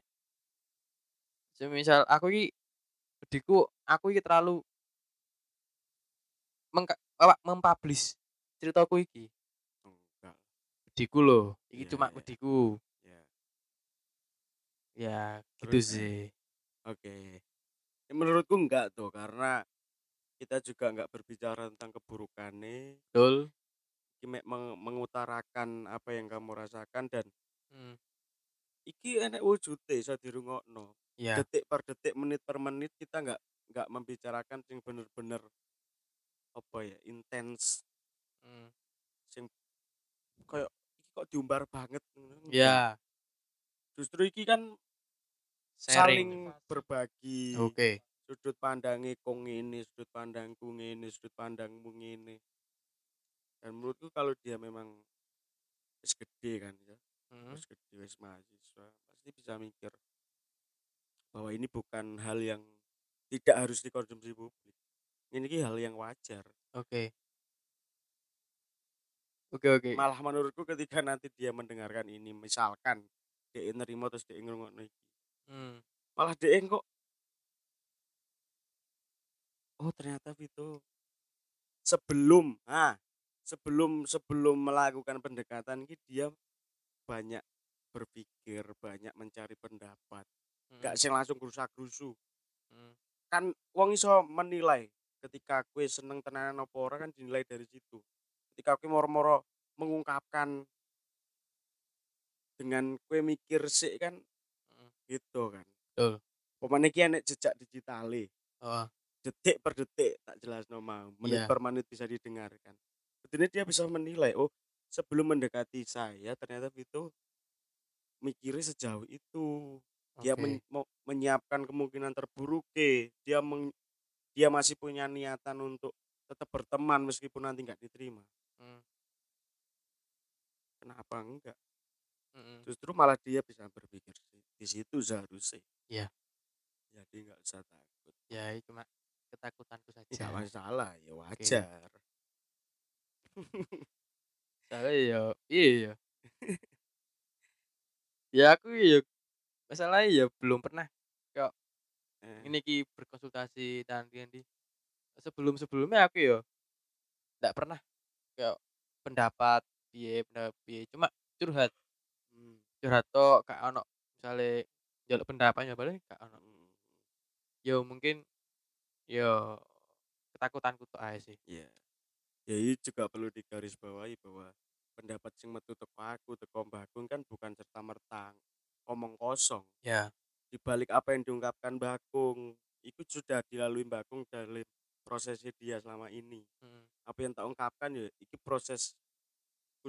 semisal aku iki bedheku aku iki terlalu mengka apa mempublish ceritaku iki. Bedheku lho, iki Iya, cuma iya. bedheku. Ya. Ya, gitu sih. Oke. Ya, menurutku enggak tuh karena kita juga enggak berbicara tentang keburukannya, Betul. meng- mengutarakan apa yang kamu rasakan dan Hmm. iki enek wujude iso dirungokno. Ya, Detik per detik, menit per menit kita enggak enggak membicarakan yang bener-bener apa ya intens Hmm. sing koyo kok diumbar banget. Ya, Justru iki kan sharing. saling berbagi Oke. sudut pandangnya kong ini sudut pandangku ini sudut pandangmu ini dan menurutku kalau dia memang wis gede kan ya Hmm. wis gede wis mahasiswa pasti bisa mikir bahwa ini bukan hal yang tidak harus dikonsumsi publik ini hal yang wajar Oke. Oke, oke. malah menurutku ketika nanti dia mendengarkan ini misalkan dia nerima terus dia ngrungokno iki Hmm. malah dia kok oh ternyata Vito sebelum ah sebelum sebelum melakukan pendekatan ini dia banyak berpikir banyak mencari pendapat Hmm. gak sing langsung gerusak gerusu Hmm. kan wong iso menilai ketika kue seneng tenanan apa ora kan dinilai dari situ ketika kue moro-moro mengungkapkan dengan kue mikir sih kan Hmm. gitu kan Betul. pemane iki enek jejak digitale Oh, detik per detik tak jelas no mau menit Iya. per menit bisa didengarkan Betulnya dia bisa menilai oh sebelum mendekati saya ternyata itu mikirnya sejauh itu dia oke. men- menyiapkan kemungkinan terburuk dia meng- dia masih punya niatan untuk tetap berteman meskipun nanti nggak diterima Hmm. kenapa enggak Mm-mm. justru malah dia bisa berpikir sih, di situ seharusnya Iya. jadi nggak usah takut Ya, itu cuma ketakutanku saja. nggak masalah ya wajar Soalnya ya, iya ya. ya aku ya masalahnya ya belum pernah Eh, ini ki berkonsultasi dan di sebelum sebelumnya aku ya tidak pernah kayak pendapat piye pendapat piye cuma curhat hmm, curhat tok gak ono misalnya jaluk pendapatnya balik gak ono hmm, ya mungkin ya ketakutanku tuh aja sih Iya. Ya ini juga perlu digarisbawahi bahwa pendapat sing metu teko aku teko Mbah Agung kan bukan serta merta omong kosong. ya Di balik apa yang diungkapkan Mbah Agung, itu sudah dilalui Mbah Agung dalam prosesnya dia selama ini. hmm, Apa yang tak ungkapkan ya itu prosesku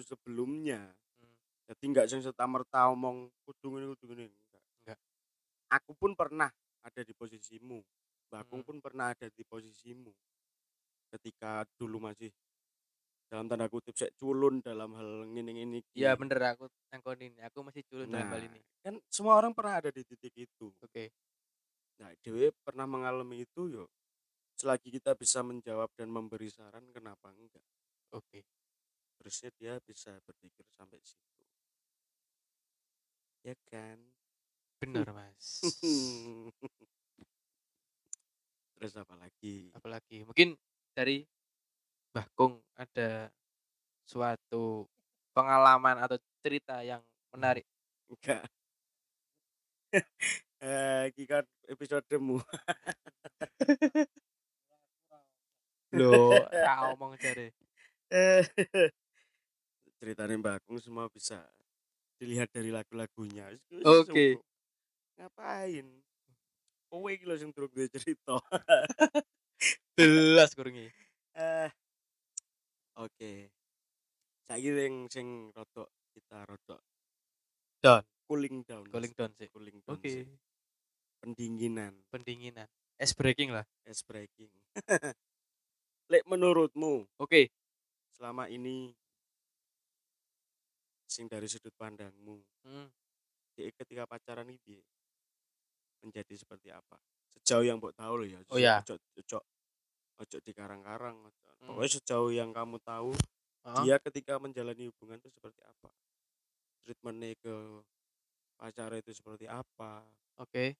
sebelumnya. hmm, Jadi nggak sing serta merta omong kudu ngene kudu ngene enggak. Enggak. Aku pun pernah ada di posisimu. Mbah Agung Hmm. pun pernah ada di posisimu. Ketika dulu masih dalam tanda kutip saya culun dalam hal ngene-ngene iki. ya bener aku ngangkonin aku masih culun dalam Nah, hal ini kan semua orang pernah ada di titik itu. oke Nah, Dewi pernah mengalami itu yo. Selagi kita bisa menjawab dan memberi saran, kenapa enggak? oke Terusnya dia bisa berpikir sampai situ. Ya kan? bener mas Terus apa lagi? apalagi mungkin dari Mbah Kung ada suatu pengalaman atau cerita yang menarik Enggak. eh, kan episodemu. lo tak omong cari ceritanya Mbak Agung semua bisa dilihat dari lagu-lagunya. Oke. cukup. Ngapain? Kowe iki lho sing durung duwe cerita. jelas kurungi Eh. Oke. Saiki sing sing rodok kita rodok Down. cooling down. cooling down sih Cooling down. oke sih. Pendinginan, pendinginan ice breaking lah ice breaking. Lek menurutmu? Oke. Selama ini sing dari sudut pandangmu Hmm, dia ketika pacaran ini menjadi seperti apa? Sejauh yang mbok tahu loh ya Oh ya. ojo ojo ojo di karang-karang. Hmm. pokoknya sejauh yang kamu tahu oh, dia ketika menjalani hubungan itu seperti apa? Treatmentnya ke pacar itu seperti apa? Oke.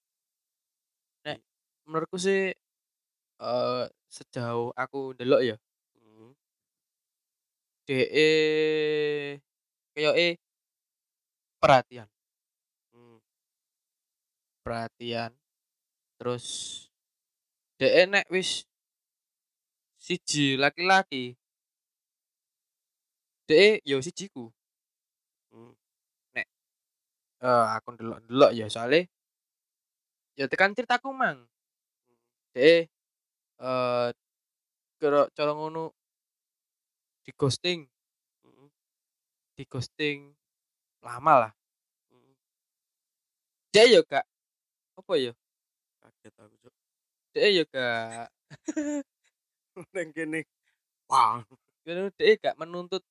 Nek menurutku sih eh sejauh aku delok ya. Hmm, DE kayak eh perhatian. Hmm, perhatian. Terus DE nek wis siji laki-laki. DE yo sijiku. Hmm, eh aku delok-delok ya soalnya ya tekan ceritaku mang. DE eh cara cara ngono di ghosting di ghosting lama lah mhm. dia yo gak apa ya Kaget aku, Cuk. dia yo gak Nang kene. Wah. ngono dia gak menuntut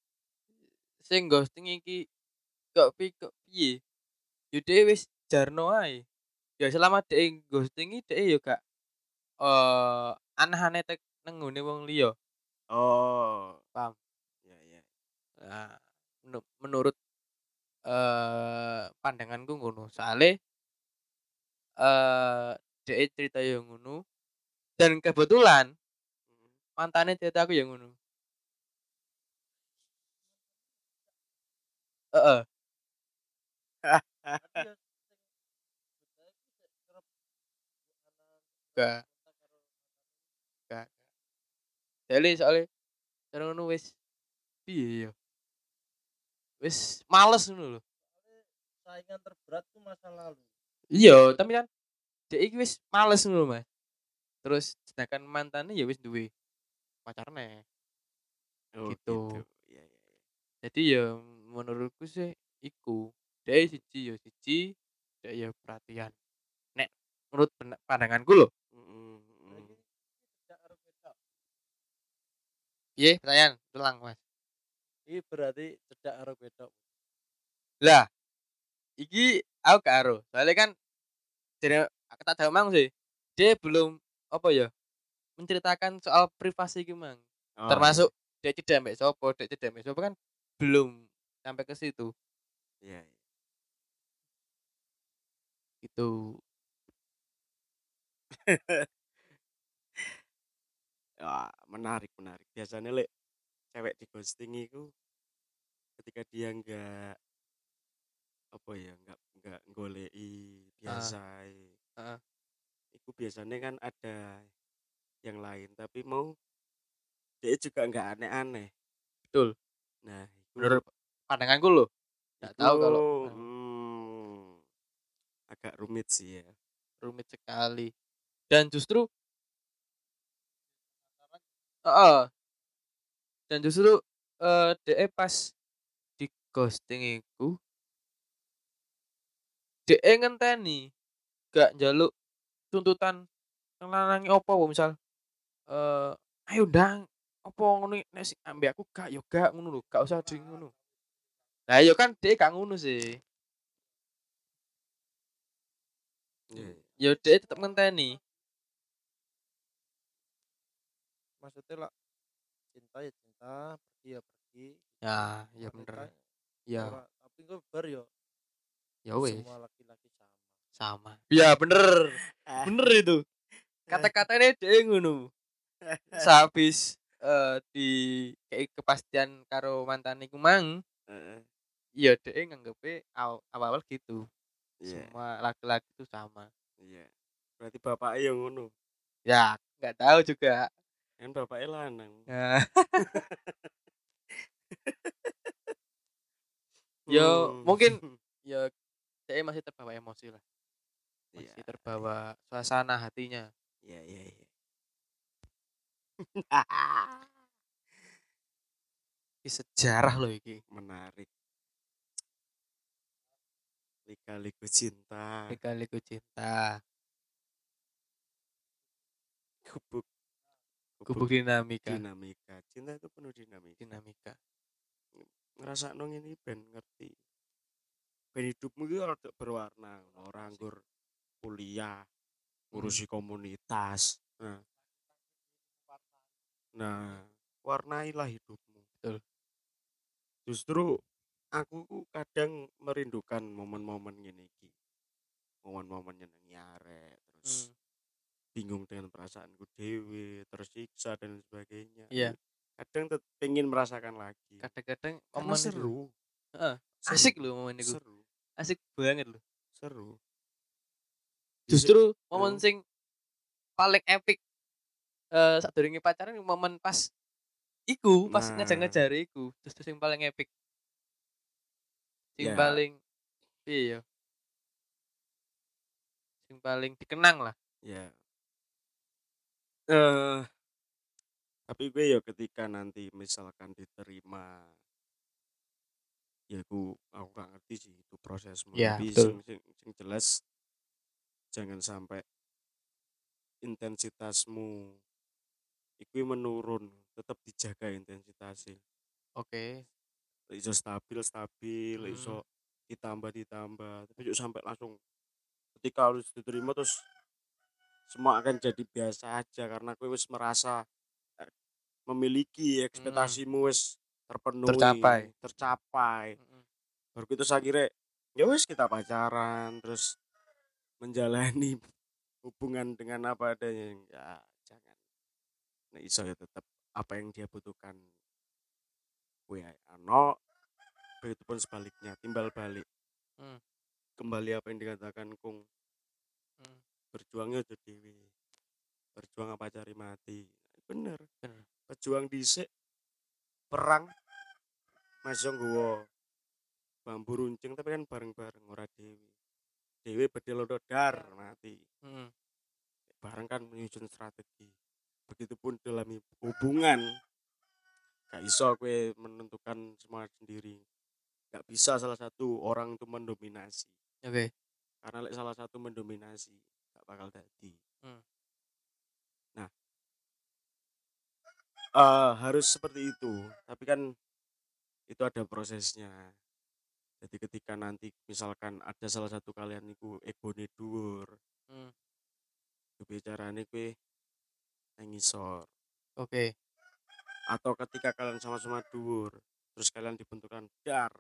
sing ghosting iki kok pi kok piye yo wis jarno ae ya selama dia ghosting iki dia yo gak eh aneh-aneh tek nang nggone wong liya Oh. Paham. Ya, ya. Nah, menu- menurut eh pandanganku ngono. Soale eh dhek cerita yang ngono dan kebetulan Mhm. mantannya cerita aku yang ngono. Heeh. Gak, gak. Jadi soalnya cara ngono wis piye ya? Wis males ngono lho. saingan terberat tuh masa lalu Iya, tapi kan dhek iki wis males ngono, Mas. Terus sedangkan mantannya ya wis duwe pacar neh. Oh, Gitu. Ya, ya, ya. Jadi ya menurutku sih iku. Dhek siji ya siji, dhek ya perhatian. Nek menurut pandanganku loh. Mhm, mhm. Iya, pertanyaan ulang, Mas. ini berarti cedak karo wedok Lah, iki aku gak ero. Soalnya kan jadi aku tak tahu mang sih. Dia belum apa ya? menceritakan soal privasi iki mang. Oh, Termasuk dia tidak ambek sopo, dia tidak ambek sopo kan belum sampai ke situ. Iya, iya. Gitu. Wah, menarik, menarik. Biasanya lek cewek di ghosting itu ketika dia enggak apa ya, enggak enggak golei biasa. heeh. Itu biasanya kan ada yang lain, tapi mau dia juga enggak aneh-aneh. Betul. Nah, itu Menurut pandanganku loh. Gak tahu kalau hmm, agak rumit sih ya. rumit sekali. Dan justru Heeh. Dan justru eh DE pas di ghosting iku DE ngenteni gak njaluk tuntutan nang lanange opo wo, misal eh ayo ndang opo ngono nek sing ambek aku gak yo gak ngono lho gak usah di ngono lah yo kan DE gak ngono sih iya. yo DE tetep ngenteni maksudnya lah cinta ya cinta pergi ya pergi ya ya Wanita bener. ya. ora- tapi gue bar yo ya wes. semua laki-laki sama. Sama. Ya bener. Bener itu. Kata-katanya dia ngono. Sehabis eh di kayak kepastian karo mantan iku mang Heeh, iya dia nganggepe aw- awal-awal gitu. Iya, semua laki-laki itu sama. Iya. Berarti bapak yang ngono. ya nggak tahu juga Kan lanang. nah, Yo, Hmm. mungkin ya dia masih terbawa emosi lah Iya, masih terbawa suasana hatinya iya, iya, iya. Ini sejarah loh iki Menarik. Lika-liku cinta. liku cinta Gubuk. Gubuk dinamika dinamika. Cinta itu penuh dinamika. dinamika Ngerasa nong ini ben ngerti. Ben hidupmu itu harus berwarna. Orang nganggur kuliah, ngurusi komunitas. Nah, nah warnailah hidupmu. Betul. Justru aku ku kadang merindukan momen-momen gini. Momen-momen nyenengi arek, terus Hmm. Bingung dengan perasaanku dewe, tersiksa dan sebagainya. Iya. Kadang pengen merasakan lagi. kadang-kadang momen seru. Heeh, Seru. asik loh momen itu Seru. asik banget loh Seru. Justru momen sing paling epic eh saat pacaran momen pas iku pas Nah. ngejar-ngejar iku justru sing paling epic sing Ya. paling iya ya sing paling dikenang lah ya eh tapi gue ya ketika nanti misalkan diterima ya aku aku gak ngerti sih itu prosesmu Ya, tapi betul. sing, sing, sing jelas jangan sampai intensitasmu itu menurun tetap dijaga intensitasnya Oke. iso stabil stabil Hmm. iso ditambah ditambah tapi juga sampai langsung ketika harus diterima terus semua akan jadi biasa aja karena gue wis merasa eh, memiliki ekspektasimu wis terpenuhi Tercapai. tercapai Mm-mm. baru itu akhirnya ya wis kita pacaran terus menjalani hubungan dengan apa adanya ya jangan nah iso ya tetap apa yang dia butuhkan gue ano begitupun sebaliknya timbal balik Hmm. kembali apa yang dikatakan kung Hmm. Berjuangnya aja dewi berjuang apa cari mati. Bener. Bener. pejuang dhisik perang masih nggowo bambu runcing tapi kan bareng-bareng ora dewi dewi bedel dar mati. Mm-mm. bareng kan menyusun strategi. Begitupun dalam hubungan gak iso kue menentukan semua sendiri. Gak bisa salah satu orang itu mendominasi. Oke. karena lek salah satu mendominasi bakal jadi Hmm. nah eh, harus seperti itu tapi kan itu ada prosesnya jadi ketika nanti misalkan ada salah satu kalian itu egone dhuwur Hmm. bicarane kue ngisor Oke. atau ketika kalian sama-sama dhuwur terus kalian dibentukkan dar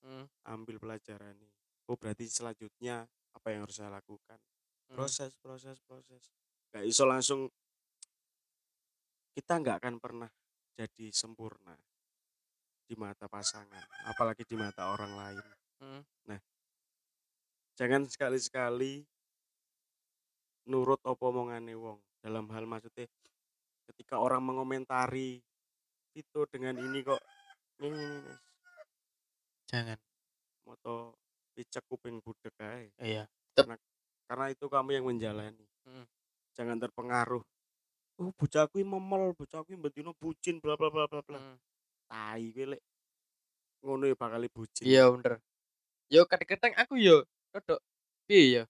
Hmm. ambil pelajaran nih oh berarti selanjutnya apa yang harus saya lakukan. Proses proses proses nggak iso langsung kita nggak akan pernah jadi sempurna di mata pasangan apalagi di mata orang lain Hmm. jangan sekali-sekali nurut apa omongane wong dalam hal maksudnya ketika orang mengomentari itu dengan ini kok ini, ini, ini. Jangan. moto picek kuping budek ae Iya. Karena itu kamu yang menjalani Mm. jangan terpengaruh oh bocahku ini memel bocahku ini betino bucin bla bla bla bla bla Mm. tai lek ngono ya bakal bucin Iya bener. Yo kadang-kadang aku yo rodok piye yo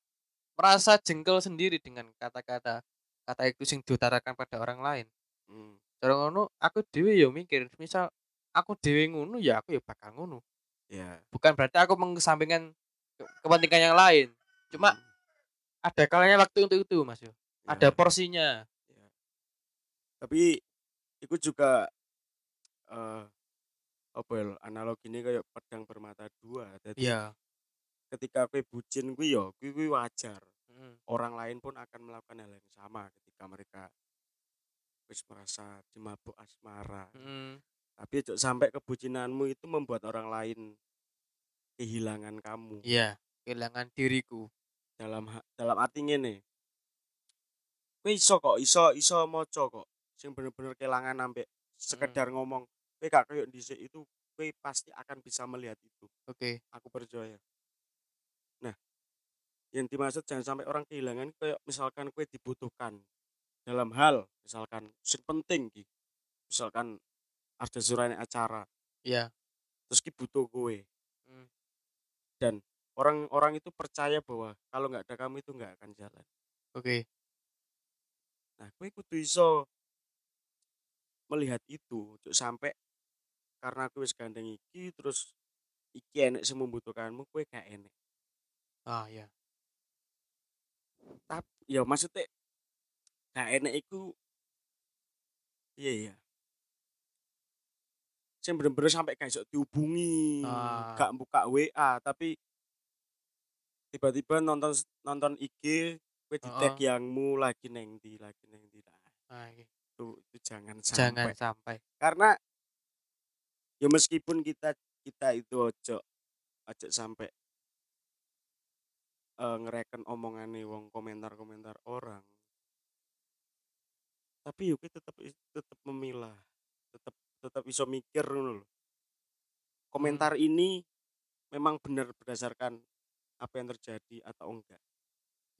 merasa jengkel sendiri dengan kata-kata kata itu sing diutarakan pada orang lain. Hmm, Cara ngono aku dhewe yo mikir, misal aku dhewe ngono ya aku ya bakal ngono. ya Bukan berarti aku mengesampingkan ke- kepentingan yang lain. Cuma hmm, ada kalanya waktu untuk itu, Mas yo. ya, Ada porsinya. ya. tapi itu juga eh apa ya analogi ini kayak pedang bermata dua jadi Iya. ketika kue bucin gue yo gue wajar Mm. orang lain pun akan melakukan hal yang sama ketika mereka wis merasa dimabuk asmara Mm. tapi sampai kebucinanmu itu membuat orang lain kehilangan kamu Iya, kehilangan diriku. Dalam dalam arti ngene kowe iso kok iso iso moco kok sing bener-bener kehilangan ambek sekedar ngomong kowe gak kayak dhisik itu kowe pasti akan bisa melihat itu Oke. aku percaya nah yang dimaksud jangan sampai orang kehilangan kayak misalkan kue dibutuhkan dalam hal misalkan sing penting ki misalkan ada surane acara Iya. terus ki butuh kue Mm. dan orang-orang itu percaya bahwa kalau nggak ada kamu itu nggak akan jalan Oke. nah kue kudu iso melihat itu Cuk, sampai karena kue wis gandeng iki terus iki enek sing membutuhkanmu kue gak enek Ah, iya. tapi ya maksudnya gak enek iku iya ya sing bener-bener sampai gak iso dihubungi Ah. gak buka WA tapi tiba-tiba nonton nonton IG gue di tag Heeh. yangmu lagi neng di lagi neng di nah, Ah, iya. itu, itu jangan sampai Jangan sampai. karena ya meskipun kita kita itu ojo ojo sampai eh, ngereken omongannya wong komentar-komentar orang tapi yuk tetap tetap memilah tetap tetap iso mikir ngono lho. komentar ini memang benar berdasarkan apa yang terjadi atau enggak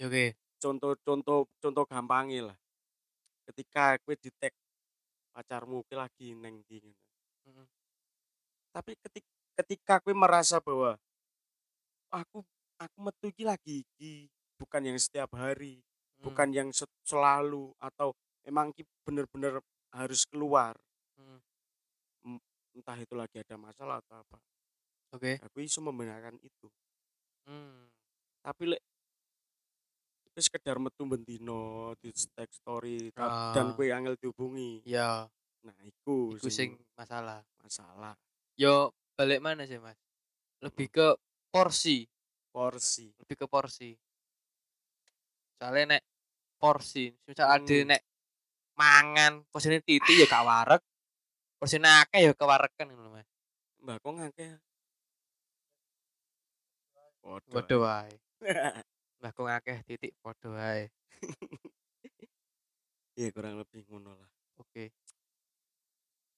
Ya, Oke. contoh contoh contoh gampangnya lah ketika gue di tag pacarmu ki lagi neng ndi ngono. Mm. Tapi ketik ketika kowe merasa bahwa aku aku metu iki lagi iki, bukan yang setiap hari, Mm. bukan yang se- selalu atau emang ki bener-bener harus keluar. Mm. M- Entah itu lagi ada masalah atau apa. Oke. Aku iso membenarkan itu. Hmm. Tapi lek wis sekedar metu bendino di tag story ta- dan Ah. kowe angel dihubungi. Ya, Nah, iku, iku sing masalah. masalah Yo balik mana sih, Mas? Lebih ke porsi, porsi. lebih ke porsi. Soalnya nek porsi, misal ada Hmm. nek mangan porsinya titik ya gak wareg. Porsinya akeh ya kewarekan ngono, Mas. Mbak kok ngakeh. Padha wae. Kok akeh titik padha wae. Iya kurang lebih ngono lah Oke,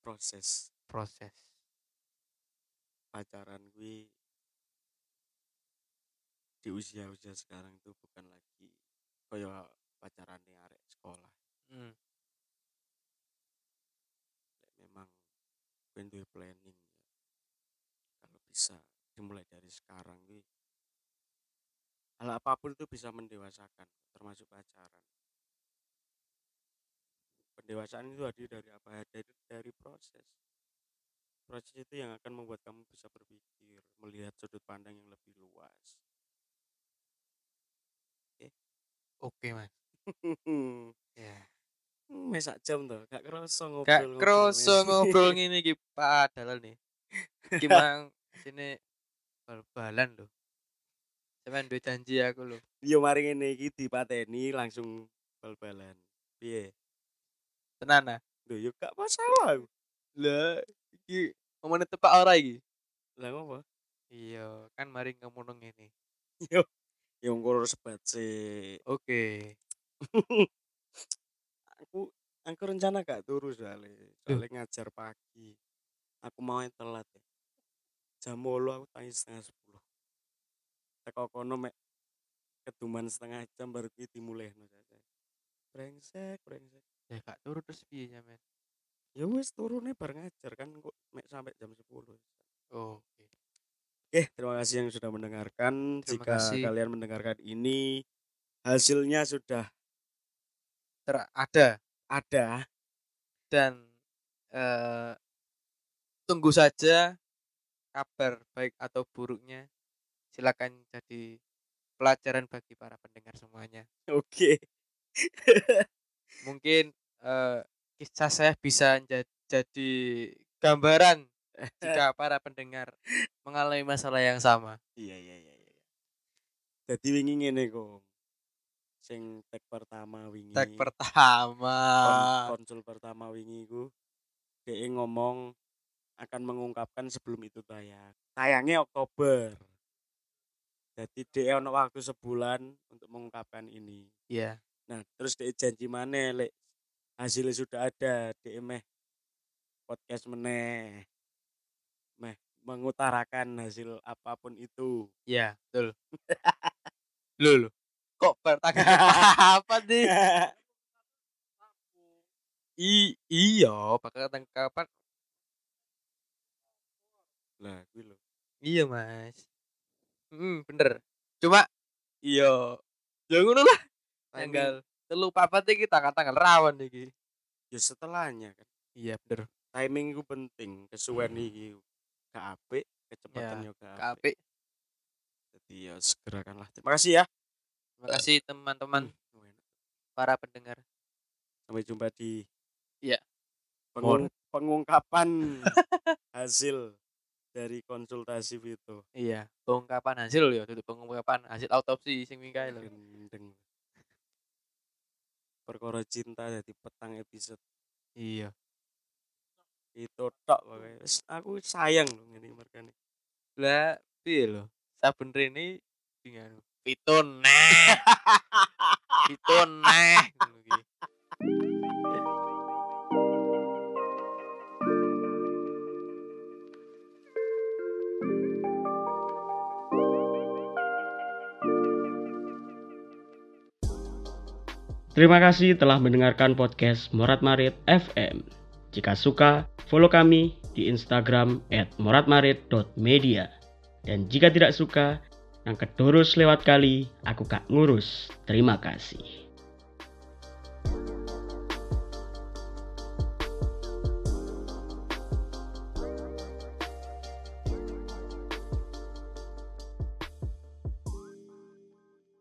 proses proses. pacaran gue di usia-usia sekarang itu bukan lagi kaya pacaran nih arek sekolah. Hmm. Memang gue planning ya. Kalau bisa dimulai dari sekarang gue hal apa pun itu bisa mendewasakan termasuk pacaran. Pendewasaan itu hadir dari apa? Dari dari proses. Proses itu yang akan membuat kamu bisa berpikir, melihat sudut pandang yang lebih luas. Oke, Mas. Ya. Mesak jam tuh, gak kerasa ngobrol. Gak kroso ngobrol iki padahal nih. Iki mang sini bal-balan lho. Sampeyan duwe janji aku lho. Yo mari ngene iki dipateni langsung bal-balan. Piye? Tenan ah. Lho yo gak masalah. Lah, iki ngomongnya tepak ora iki? Lah ngopo? Iya, kan mari ngomong ngene. Yo yo ngurus sebat sih. Oke. aku aku rencana gak turu soalnya soalnya ngajar pagi aku mau telat ya jam 8 aku tangi setengah teko kono mek keduman setengah jam baru kuwi dimulai no saja brengsek brengsek Ya gak turu terus piye sampean? ya wis turunnya bar ngajar kan kok mek sampai jam 10 Oh, Oke. Oke, terima kasih yang sudah mendengarkan. Terima Jika kasih. kalian mendengarkan ini, hasilnya sudah Ter ada ada. dan eh tunggu saja kabar baik atau buruknya. Silakan jadi pelajaran bagi para pendengar semuanya. Oke. Mungkin eh kisah saya bisa ja- jadi gambaran jika para pendengar mengalami masalah yang sama. Iya iya iya iya. Jadi wingi ngene kok. Sing tag pertama wingi. Tag pertama. kon- konsul pertama wingi ku dia ngomong akan mengungkapkan sebelum itu tayang. Tayangnya Oktober. Jadi dia ono waktu sebulan untuk mengungkapkan ini. Iya. Nah, terus dia janji mana lek hasilnya sudah ada, dia meh podcast meneh. Meh mengutarakan hasil apa pun itu. Iya, betul. Loh, loh. Kok pertanyaan apa nih? I iya, bakal tangkapan. lah, gue lo. Iya, Mas. Hmm, bener. Cuma iya. Ya ngono lah. Tanggal telu papat iki tanggal-tanggal rawan iki. ya setelahnya kan. Iya, bener. Timing itu penting, kesuwen iki gak apik, kecepatan Ya, yo gak apik. Jadi ya segerakanlah. Terima kasih ya. Terima kasih teman-teman Hmm, para pendengar. Sampai jumpa di Iya. pengung- pengungkapan hasil dari konsultasi itu. Iya, pengungkapan hasil ya, itu pengungkapan hasil autopsi sing mingkae lho. Gendeng. Perkara cinta jadi petang episode Iya. itu tok pokoknya. Aku sayang loh ini mereka nih. Lah, piye lho? Saben rene dengan pitun neh. pitun neh Terima kasih telah mendengarkan podcast Morat Marit FM. Jika suka, follow kami di Instagram @moratmarit.media. Dan jika tidak suka, yang kedurus lewat kali, aku gak ngurus. Terima kasih.